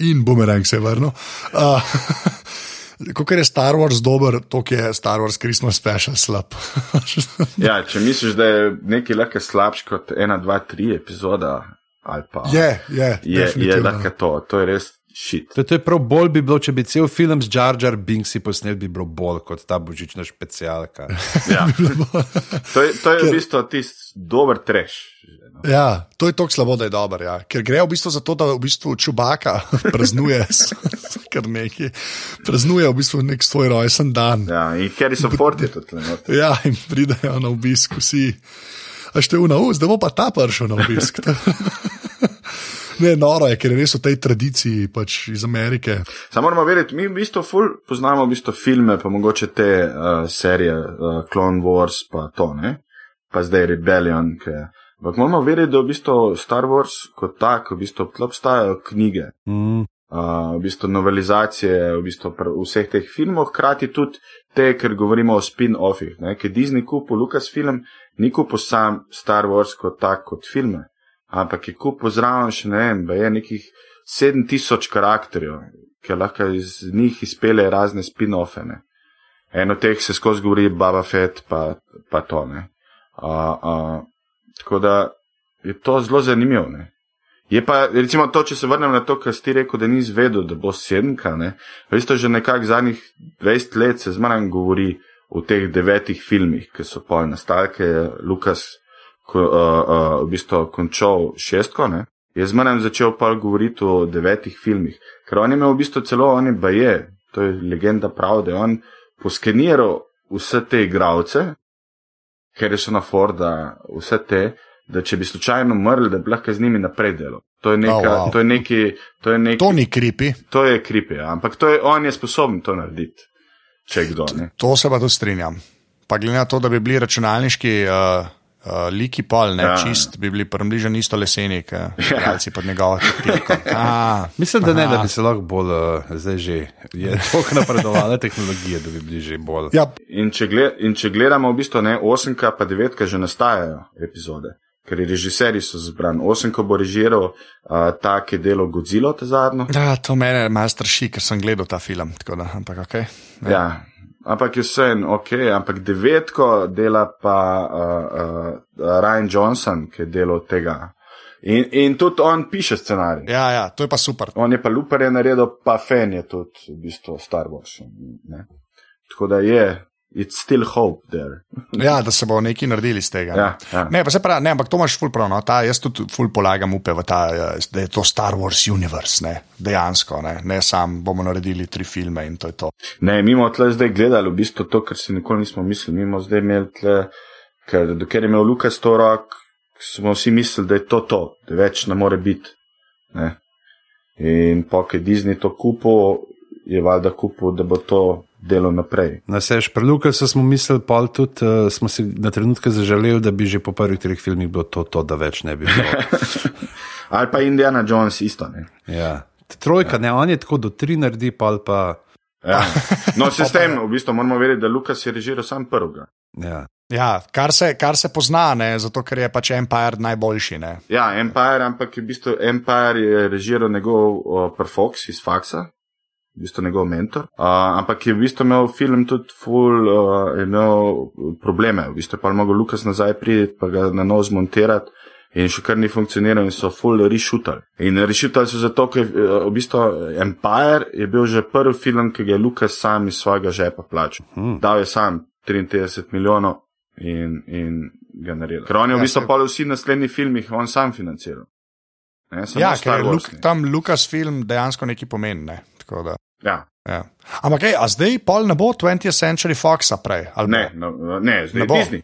in bumerang se je vrnil. [LAUGHS] Kot je Star Wars dober, tako je Star Wars Christmas special slab. [LAUGHS] ja, če misliš, da je nekaj lahko slabš kot ena, dva, tri epizoda, ali pa je, je, je, je lahko to, to je res. To, to je prav bolj bi bilo, če bi cel film z Jar Jar Binksi posnel, bi bilo bolj kot ta božična specialka. [LAUGHS] ja. to je, to je v bistvu tisti dober treš. No. Ja, to je tako slabo, da je dober. Ja. Ker gre v bistvu za to, da v bistvu čubaka [LAUGHS] praznuje, kar neki. Praznuje v bistvu nek svoj rojsten dan. Ja, in ker so forti tudi. Ja, in pridejo na obisk vsi. A šte v nauz, da bo pa ta prišel na obisk. [LAUGHS] Ne, noro je, ker je res v tej tradiciji pač iz Amerike. Samo moramo vedeti, mi v bistvu ful poznamo v bistvu filme, pa mogoče te uh, serije uh, Clone Wars, pa to, ne? pa zdaj Rebellion. Ampak moramo vedeti, da v bistvu Star Wars kot tak, v bistvu obstajajo knjige. Mm. V bistvu novelizacije v bistvu vseh teh filmov, hkrati tudi te, ker govorimo o spin-offih, ker Disney kupil Lucasfilm, ni kupil sam Star Wars kot tak, kot filme ampak je kupo zraven še ne vem, je nekih 7000 karakterjev, ki lahko iz njih izpele razne spin-offe. Eno teh se skozi govori Baba Fett, pa, pa to ne. Uh, uh, tako da je to zelo zanimivo. Je pa, recimo, to, če se vrnem na to, kar si rekel, da ni izvedel, da bo sedemka. Ne? Veste, že nekako zadnjih 20 let se zmanj govori o teh devetih filmih, ki so pol nastalke, Lukas ko, uh, uh, v bistvu končal šestko, ne, je z menem začel pa govoriti o devetih filmih. Ker on je imel v bistvu celo oni baje, to je legenda prav, da je on poskeniral vse te igravce, ker je so na Forda, vse te, da če bi slučajno umrli, da bi lahko z njimi naprej delal. To je, neka, oh, wow. to, je neki, to, je neki, to ni kripi. To je kripi, ja. ampak je, on je sposoben to narediti. Če kdo. Ne. To se pa tudi strinjam. Pa glede na to, da bi bili računalniški uh, Uh, liki pol, ne, Ja. ja. čist bi bili približeni isto leseni, kot igralci pod njegovo tipko. Ah, Mislim, da ne, da bi se lahko bolj, uh, zdaj že je tako napredovala tehnologija, da bi bili že bolj. ja, In če, gled, in če gledamo, v bistvu ne, 8 pa 9 že nastajajo epizode, ker režiserji so zbrani. 8 bo režiral uh, ta, ki je delal Godzilla, ta zadnjo. ja, to mene malo straši, ker sem gledal ta film. tako Da, ampak, okay. Ja. ja. Ampak je vse en ok, ampak devetko dela pa uh, uh, Ryan Johnson, ki je delal tega. In, in tudi on piše scenarij. ja, ja, to je pa super. On je pa Luper je naredil, pa Fen je tudi v bistvu Star Wars. Ne? Tako da je, it's still hope there. Ja, da se bo nekaj naredili iz tega. Ja, ja. Ne, pa se pravi, ne, ampak to imaš ful prav. No, ta, jaz tudi ful polagam upe v ta, eh, da je to Star Wars universe, ne, dejansko, ne, ne sam bomo naredili tri filme in to je to. Ne, mi smo tle zdaj gledali v bistvu to, kar si nikoli nismo mislili. Mi smo zdaj imeli tle, ker dokler je imel Lukas to rok, smo vsi mislili, da je to to, da več ne more biti. Ne. In pa, ker je Disney to kupil, je valjda kupil, da bo to delo naprej. Na sež pri Lukasu smo mislili, pol tudi uh, smo si na trenutke zaželeli, da bi že po prvih treh filmih bilo to, to da več ne bi bilo. [LAUGHS] Ali pa Indiana Jones isto. Ne. Ja. Trojka, ne, on je tako do tri naredi, pol pa. Ja. [LAUGHS] No, sistem, v bistvu moramo vedeti, da Lukas je režiral sam prvega. Ja. Ja, kar se, kar se pozna, ne, zato ker je pač Empire najboljši. Ne. Ja, Empire, ampak v bistvu Empire je režiral njegov uh, Perfox iz Faxa, v bistvu njegov mentor. Uh, ampak je v bistvu imel film tudi full, uh, je imel probleme, v bistvu je pa mogel Lukas nazaj priti, pa ga na novo zmontirati. In še kar ni funkcioniral, in so full rešutali. In rešutali so zato, ker v bistvu Empire je bil že prvi film, ki ga je Lukas sam iz svojega žepa plačal. Hmm. Dal je sam 33 milijonov in, in ga naredil. Ker on je v Ja, bistvu saj- pa vsi naslednji filmih on sam financiral. Ne, Ja, ker je Luk, tam Lucasfilm dejansko nekaj pomeni. Ne, tako da, Ja. ja. Ampak, ej, a zdaj pol ne bo 20th Century Foxa prej? Ne, bo? no, ne, zdaj Ne bo. Disney.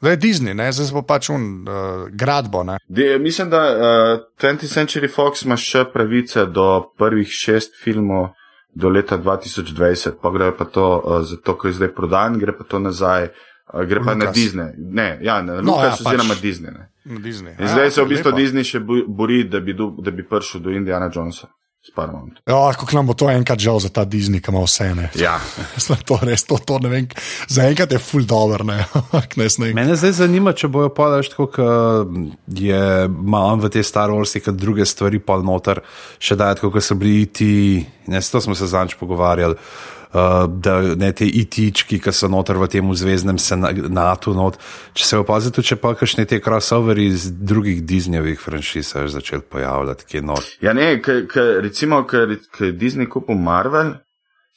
Zdaj je Disney, ne? zdaj se bo pač un uh, gradbo. Ne? De, mislim, da uh, 20th Century Fox ima še pravice do prvih šest filmov do leta 2020, pa gre pa to, uh, zato ker je zdaj prodan, gre pa to nazaj, uh, gre pa na. Disney. Ne, ja, na No, ja, pač. oziroma Disney. Ne. Disney. In zdaj se v bistvu lepo. Disney še bori, da bi, do, da bi prišel do Indiana Jonesa. Ja, kako nam bo to enkrat žal za ta Disney, ki ima vse. Ne? Ja, [LAUGHS] to res, to, to ne vem. Za enkrat je full dobro, ne. [LAUGHS] Ne, ne. Mene zdaj zanima, če bojo pa več tako, kot je malo v te Star Warsi, kot druge stvari pol noter, še dajati, kot so bili ti, ne, s to smo se zanč pogovarjali. Uh, da ne te itički, ki so noter v tem zvezdnem senatu. Not. Če se opazite, če pa kakšne te crossoveri iz drugih Disneyjevih franšiz začeli pojavljati, ki je not. ja ne, k, k, recimo, ker je Disney kupil Marvel,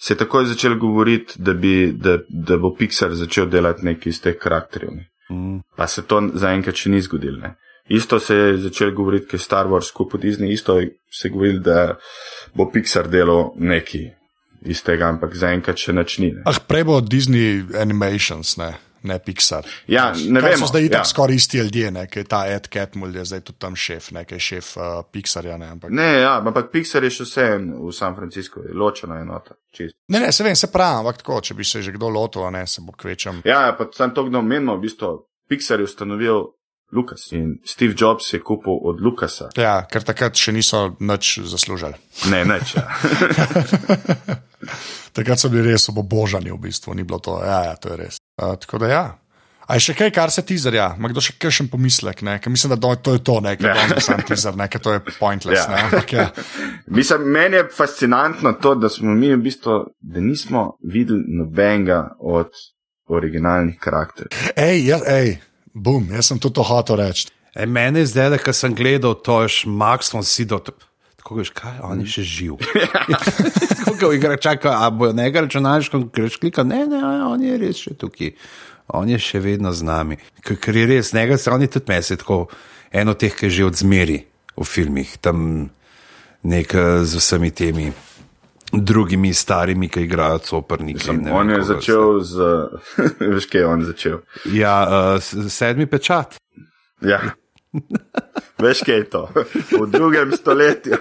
se je takoj začel govoriti, da, bi, da, da bo Pixar začel delati nekaj iz teh karakterjev. ne. Mm. Pa se to zaenkrat še ni zgodilo. Ne. Isto se je začel govoriti, ker je Star Wars kupil Disney, isto se je govorilo, da bo Pixar delal nekaj iz tega, ampak zaenkrat še nič ni. Ne. Ah, prej bo Disney Animations, ne, ne Pixar. Ja, ne vem. so zdaj ja. tako skoraj isti ljudje, ne, ki je ta Ed Catmull, je zdaj tudi tam šef, ne, ki je šef uh, Pixarja. Ne, ampak... Ne, ja, ampak Pixar je še vse v San Franciscu, je ločena enota. Čist. ne, ne, se vem, se pravi, ampak tako, če bi se že kdo lotil, ne, se bo kvečem. Ja, pa tam to, kdo menimo, v bistvu Pixar je ustanovil Lucas in Steve Jobs je kupil od Lucasa. Ja, ker takrat še niso nič zaslužili. Ne, neč. Ja. [LAUGHS] Takrat so bili res obožani, v bistvu ni bilo to. Ja, ja to je res. Uh, tako da ja. A je še kaj, kar se tizerja? Ma kdo še kakšen pomislek? Ne? Ker mislim, da do, to je to, ne, ker Ja. sam tizer, ne, ker to je pointless. Ja. Ne, ampak, ja. [LAUGHS] Mislim, meni je fascinantno to, da smo mi v bistvu, da nismo videli nobenega od originalnih karakterjev. Ej, ja, ej, bum, jaz sem tudi to hotel reči. E, mene je zdaj, ko sem gledal to, že Max von Sydow. Tako veš, kaj, on je še živ. [LAUGHS] Tako kot igra, čaka, a bo njega računalniško, greš klika, ne, ne, on je res še tukaj. On je še vedno z nami. Ker je res, njega se on je tudi mesi, tako eno teh, ki je že od zmeri v filmih, tam nek z vsemi temi drugimi starimi, ki igrajo coperniki. Ne on je začel z, [LAUGHS] veš, kaj je on začel. Ja, uh, sedmi pečat. Ja. Veš, kaj je to? V drugem stoletju.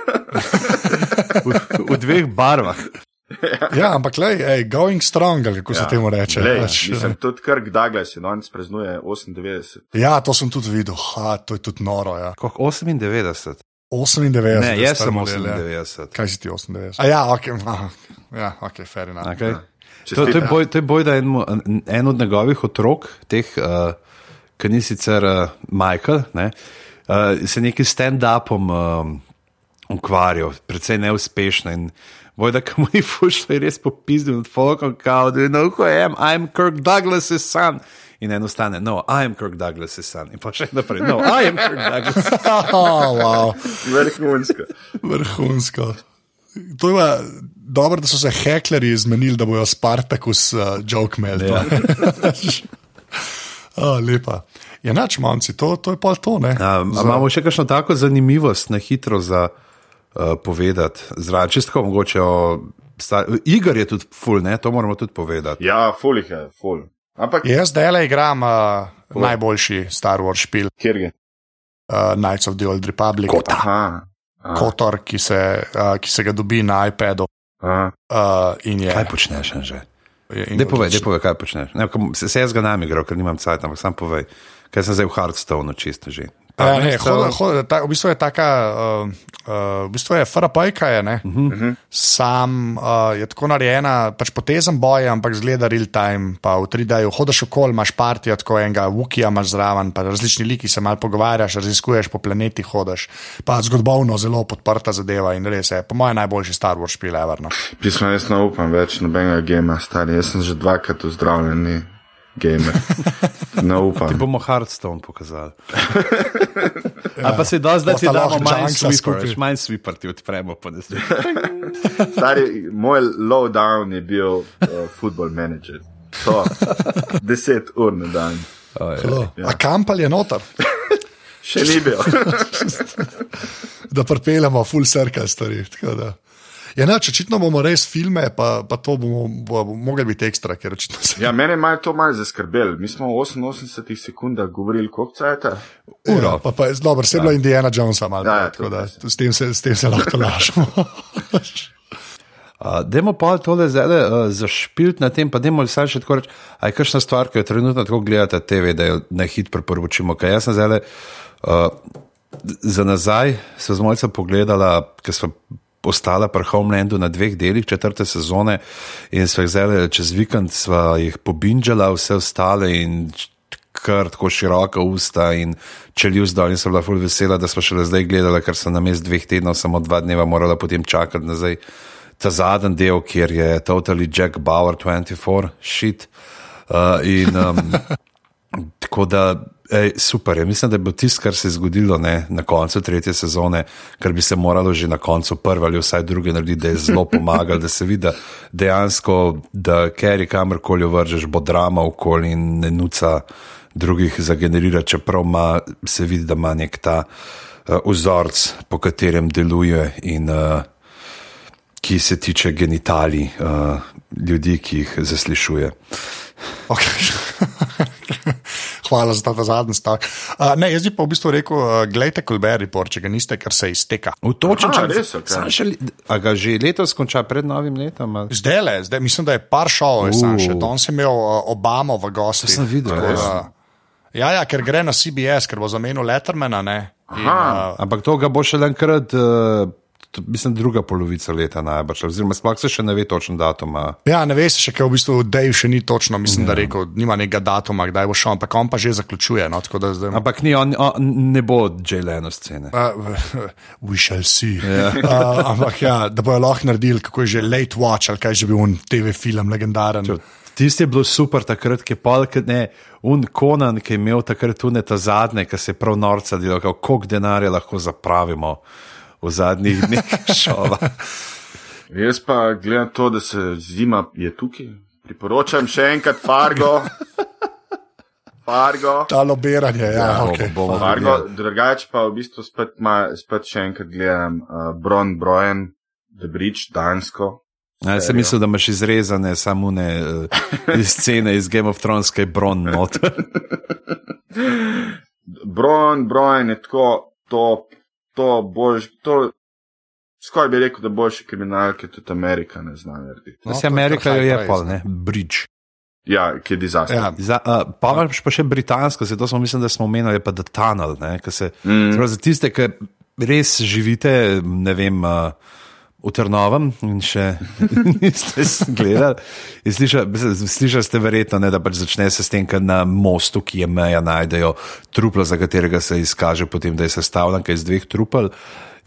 V, v dveh barvah. Ja, ampak le, ej, going strong, ali kako se temu reče. Lej, pač, mislim, tudi Kirk Douglas je danes praznuje 98. ja, to sem tudi videl, ha, to je tudi noro. Ja. Koliko 98? 98. Ne, jaz sem model, ja. 98. Kaj si ti 98? A ja, ok, ja, ok, fair enough. Okay. Čestitam. To, to, je boj, to je boj, da en, en od njegovih otrok, teh, uh, ki ni sicer uh, Michael, ne, uh, se neki stand-upom um, ukvarjal, precej neuspešno. In boj, da komu ni [LAUGHS] fušlo, je res popizdil nad folkom, kao, da je no, who I am, I'm Kirk Douglas' son. In eno stane, no, I'm Kirk Douglas' son. In pa še naprej, no, I am Kirk Douglas. [LAUGHS] Oh, wow, Vrhunsko. vrhunsko. To je dobro, da so se heklerji zmenili, da bojo Spartakus uh, joke imeli. Ja. [LAUGHS] oh, lepa. Je nač, manci, to, to je pa to, ne? A, a imamo še kakšno tako zanimivost na hitro za uh, povedati? Zraven, čistko mogoče o. Star... Igor je tudi full, ne? to moramo tudi povedati. Ja, fulih je, ful. Ampak, Jaz zdaj le igram uh, najboljši Star Wars špil, kjer je? uh, Knights of the Old Republic. Aha. aha, Kotor, ki se, uh, ki se ga dobi na iPadu. aha. Uh, in je. Kaj počneš že? Ne povej, ne povej, kaj počneš. Ne, se, se jaz ga nam igral, ker nimam cajt, ampak sam povej, kaj sem zdaj v Hearthstone čisto že. Ja, ne, Hearthstone- hod, hod, ta, v bistvu je taka, uh, uh, v bistvu je farapajka, je, ne? Uh -huh. Sam uh, je tako narejena, pač potezen boj, ampak zgleda real time, pa v 3D-ju hodiš okoli, imaš partijo, tako enega Wukija imaš zraven, pa različni liki se mal pogovarjaš, raziskuješ po planeti, hodiš, pa zgodovno zelo podprta zadeva in res je, po mojem, najboljši Star Wars špil, Everno. Pismo, jaz ne upam več nobenega gema, stari. Jaz sem že dvakrat vzdravljen, ni gamer. [LAUGHS] Ne upam. Ti bomo Hearthstone pokazali. [LAUGHS] Ali pa se da zdaj ti Bosta damo lahko manj Junksa sweeper, skupaj. veš, manj sweeper ti odpremo, pa ne zdaj. Stari, moj lowdown je bil uh, football manager. To, deset ur na dan. Ja. A kampal je noter, [LAUGHS] Še ni bil. da pripeljemo full circle stvari. Ja, ne, očitno bomo res filme, pa, pa to bomo, bo, bo mogli biti ekstra, ker očitno se. Ja, mene je to malo zaskrbelo. Mi smo v 88 sekundah govorili, koliko cajta. Ja, pa, pa, dobro, se je bilo Indiana Jonesa malo, Ja, ja, ja, tako to da s tem se, s tem se lahko lažemo. [LAUGHS] Uh, dajmo pa tole zdaj uh, zašpilt na tem, pa dajmo vsaj še tako reči, a je kakšna stvar, ki jo trenutno tako gledate TV, da jo na hit priporočimo. Kaj jaz sem zdaj uh, za nazaj, se z mojca pogledala, ker smo ostala pri Homelandu na dveh delih četrte sezone in sva jih zdaj čez vikend sva jih pobinjala, vse ostale in kar tako široka usta in čelju zdol in sem bila ful vesela, da smo šele zdaj gledali, ker sem na mest dveh tednov, samo dva dneva morala potem čakati nazaj. Ta zadnji del, kjer je totally Jack Bauer 24, shit. Uh, in um, [LAUGHS] tako da, ej, super je. Mislim, da bilo tisto, kar se je zgodilo ne, na koncu tretje sezone, kar bi se moralo že na koncu prve ali vsaj druge narediti, da je zelo pomagalo, da se vidi da dejansko, da Kerry kamorkoli vržeš, bo drama okoli in ne nuca drugih zagenerira, čeprav ima, se vidi, da ima nek ta uh, vzorc, po katerem deluje in uh, ki se tiče genitalij uh, ljudi, ki jih zaslišuje. Okay. Hvala za ta, ta zadnji stavek. Uh, ne, jaz bi pa v bistvu rekel, uh, gledajte Colbert Report, če ga niste, ker se izteka. V točen Aha, čas. res, okej. Samo še le- A ga že letos konča pred novim letom? ali? Zdaj le, zdaj mislim, da je par šov, uh. sem Uh. še danes imel uh, Obamo v gostih. Sem videl, Tako da- Ja, ja, ker gre na CBS, ker bo zamenil Lettermana. Ne, in, uh, Ampak to ga bo še enkrat, uh, mislim, druga polovica leta najbrž. Oziroma, sploh se še ne ve točen datum. a- ja, ne veš še, ker v bistvu Dave še ni točno, mislim, da rekel, nima nekega datuma, kdaj bo šel, ampak on pa že zaključuje. No, da zdaj, Ampak ni, on, on ne bo J. Leno scene. Uh, [LAUGHS] we shall see. Yeah. Uh, ampak ja, da bojo lahko naredili, kako je že late watch ali kaj že bil un TV film, legendaren. Tisti je bil super takrat, ki je pol, ki ne, un konan, ki je imel takrat tune ta zadnje, ki se je prav norca delal, kako denarja lahko zapravimo v zadnjih dneh [LAUGHS] šova. Jaz pa gledam to, da se zima je tukaj. Priporočam še enkrat Fargo. Fargo. Ta lobiranje, ja, ja okay. bomo- Fargo, drugače pa v bistvu spet, ma, spet še enkrat gledam uh, Bron Brojen, The Bridge, Dansko. Ja, sem mislil, da imaš izrezane samune uh, iz scene iz Game of Thrones, kaj bron not. [LAUGHS] Bron Brojen je tako top, to bož, to Skoraj bi rekel, da boljše kriminalke tudi Amerika ne zna narediti. No, No, je Amerika jo je pol, ne. bridge. Ja, ki je dizaster. Ja, Za, uh, pa imaš pa še britansko, se to smo mislim, da smo omenili, pa The Tunnel. Ne, se, mm. Za tiste, ki res živite, ne vem. Uh, V Trnovem in še [LAUGHS] niste gledali. Slišali, slišali ste verjetno, ne, da pač začne se s tem, da na mostu, ki je meja, najdejo truplo, za katerega se izkaže, potem, da je sestavljen iz dveh trupel.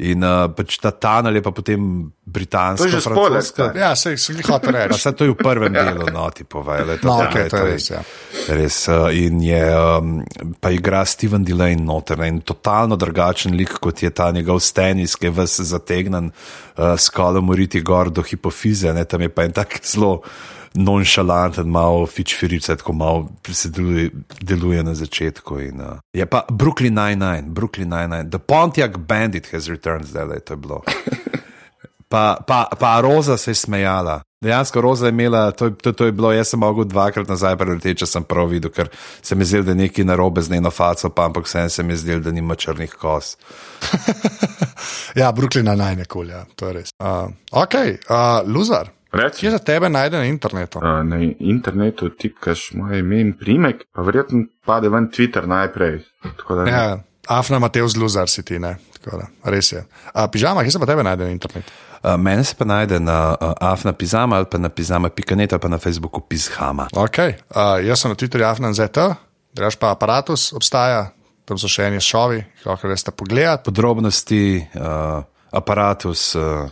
In uh, pač ta tunel je pa potem britanska. To je že spoiler, ja se jih hoče reči. Vse to je v prvem delu, no, ti povej. No, okay, to je res. Ja. Res, uh, in je, um, pa igra Steven Delane noter ne, in totalno drugačen lik, kot je ta njegov stenis, ki je ves zategnen uh, s kolom uriti gor do hipofize, ne, tam je pa en tak zelo nonšalanten, malo fičfirice, tako malo se deluje, deluje na začetku. In, uh, je pa Brooklyn Nine-Nine, Brooklyn Nine-Nine, The Pontiac Bandit has returned, zdaj le to je bilo. [LAUGHS] Pa, pa, pa Roza se je smejala. Dejansko Roza je imela, to, je- to, to je bilo, jaz sem mogel dvakrat nazaj preleteti, če sem prav videl, ker se mi je zdelo, da je nekaj narobe z njeno faco, pa ampak vseeno se mi je zdelo, da nima črnih kos. [LAUGHS] ja, Brooklyn naj nekoli, ja, to je res. Uh, ok, uh, Luzar, Reci. kje za tebe najde na internetu? Uh, na internetu tipkaš moje ime in primek, pa verjetno pade ven Twitter najprej. Ja, Afna Mateus Luzar si ti, ne? Da, res je. Uh, pižama, kje se pa tebe najde na internetu? Uh, mene se pa najde na uh, afna pizama ali pa na pizama.net ali pa na Facebooku pizhama. Ok, uh, jaz sem na Twitterju AfnaNZT, drugač pa aparatus obstaja, tam so še eni šovi, ki lahko greste pogledat. Podrobnosti, uh, aparatus, uh,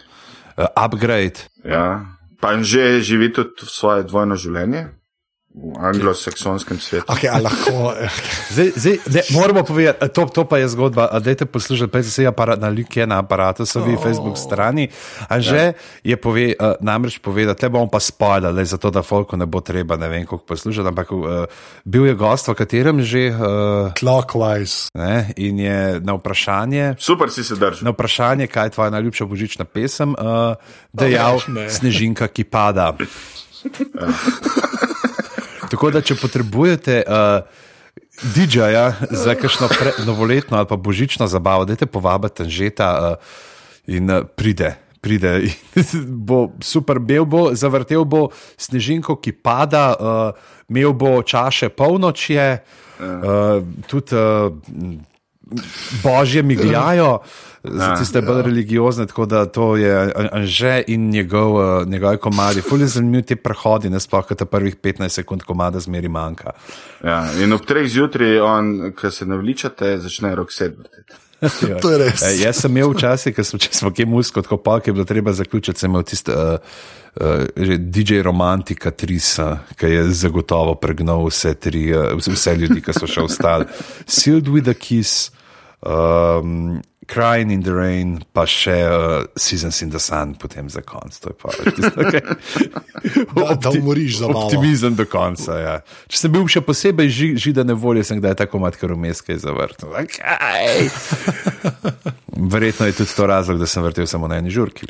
upgrade. ja. Pa že živi tudi svoje dvojno življenje v anglosaksonskem svetu. Okay, lahko, [LAUGHS] Zdaj, zdaj, ne, moramo povedati, to, to pa je zgodba. a Dajte poslušati, pej se je na je na aparatusovi oh. Facebook strani. Anže ja. je pove, uh, namreč povedal, te bomo pa spoilali, zato da Folku ne bo treba ne vem koliko poslušati, ampak uh, bil je gost, v katerem že uh, clockwise. ne, in je na vprašanje. Super si se držal. Na vprašanje, kaj je tvoja najljubša božična pesem, uh, dejal Oh, ne. Snežinka, ki pada. [LAUGHS] Tako da, če potrebujete uh, DJ-ja za kakšno pre, novoletno ali pa božično zabavo, dajte povabiti Anžeta uh, in uh, pride. Pride. [LAUGHS] bo super, bil bo, zavrtel bo snežinko, ki pada, uh, imel bo čaše polnočje, uh, tudi uh, božje migljajo, [LAUGHS] za tiste bolj religiozne, tako da to je Anže in njegov, uh, njegov komadi. Fully zanimiv ti prehodi, ne sploh, ker ta prvih 15 sekund komada zmeri manjka. Ja. In ob treh zjutraj, on, ki se navličate, začne rok sedmeti. [LAUGHS] To je res. E, jaz sem imel včasih, ko smo, če smo kje musko, tako pa, ki je bilo treba zaključiti, sem imel tisti uh, uh, DJ Romantika Trisa, ki je zagotovo pregnal vse, tri, uh, vse ljudi, ki so še ostali. Sealed with a kiss. Um, Crying in the Rain, pa še uh, Seasons in the Sun, potem za konec. To je pa tisto, [LAUGHS] okay. Da- da umoriš zabavo. Optimizem do konca. Ja. Če sem bil še posebej ži, židane volje, sem kdaj tako mat, ker vmes kaj zavrtel. Okay. [LAUGHS] Verjetno je tudi to razlog, da sem vrtel samo na eni žurki.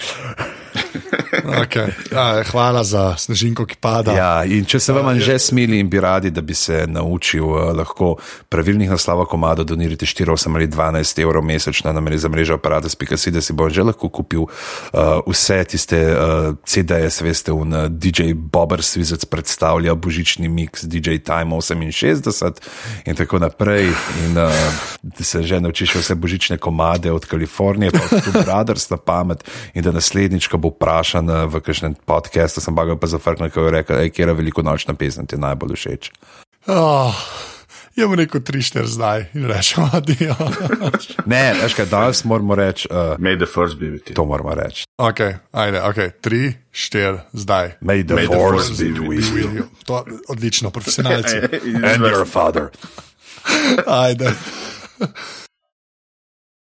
Okay. Ja, hvala za snežinko, ki pada. Ja, in če se vam že smili in bi radi, da bi se naučil, uh, lahko pravilnih naslovov komado donirate 4, 8 ali 12 evrov mesečno na mrežo aparatus.si, da si bo že lahko kupil uh, vse tiste uh, CDS, veste, un uh, DJ Bobber Svizec predstavlja božični mix DJ Time 68 in tako naprej. In uh, se že naučiš vse božične komade od Kalifornije, pa Two Brothers na pamet in da naslednjič, ko bo vprašan uh, v kakšnem podkastu, sem pa ga pa zafrknil, ko je rekel, ej, kera veliko nočna pesem ti je najbolj všeč. Oh, je mu rekel 3-4 zdaj in rečemo, adijo. [LAUGHS] Ne, veš kaj, danes moramo reči, uh, May the first be with you. to moramo reči. ok, ajde, ok, 3-4 zdaj. May the, May the force force be be with you. To, odlično, profesionalci. [LAUGHS] And your father. Ajde.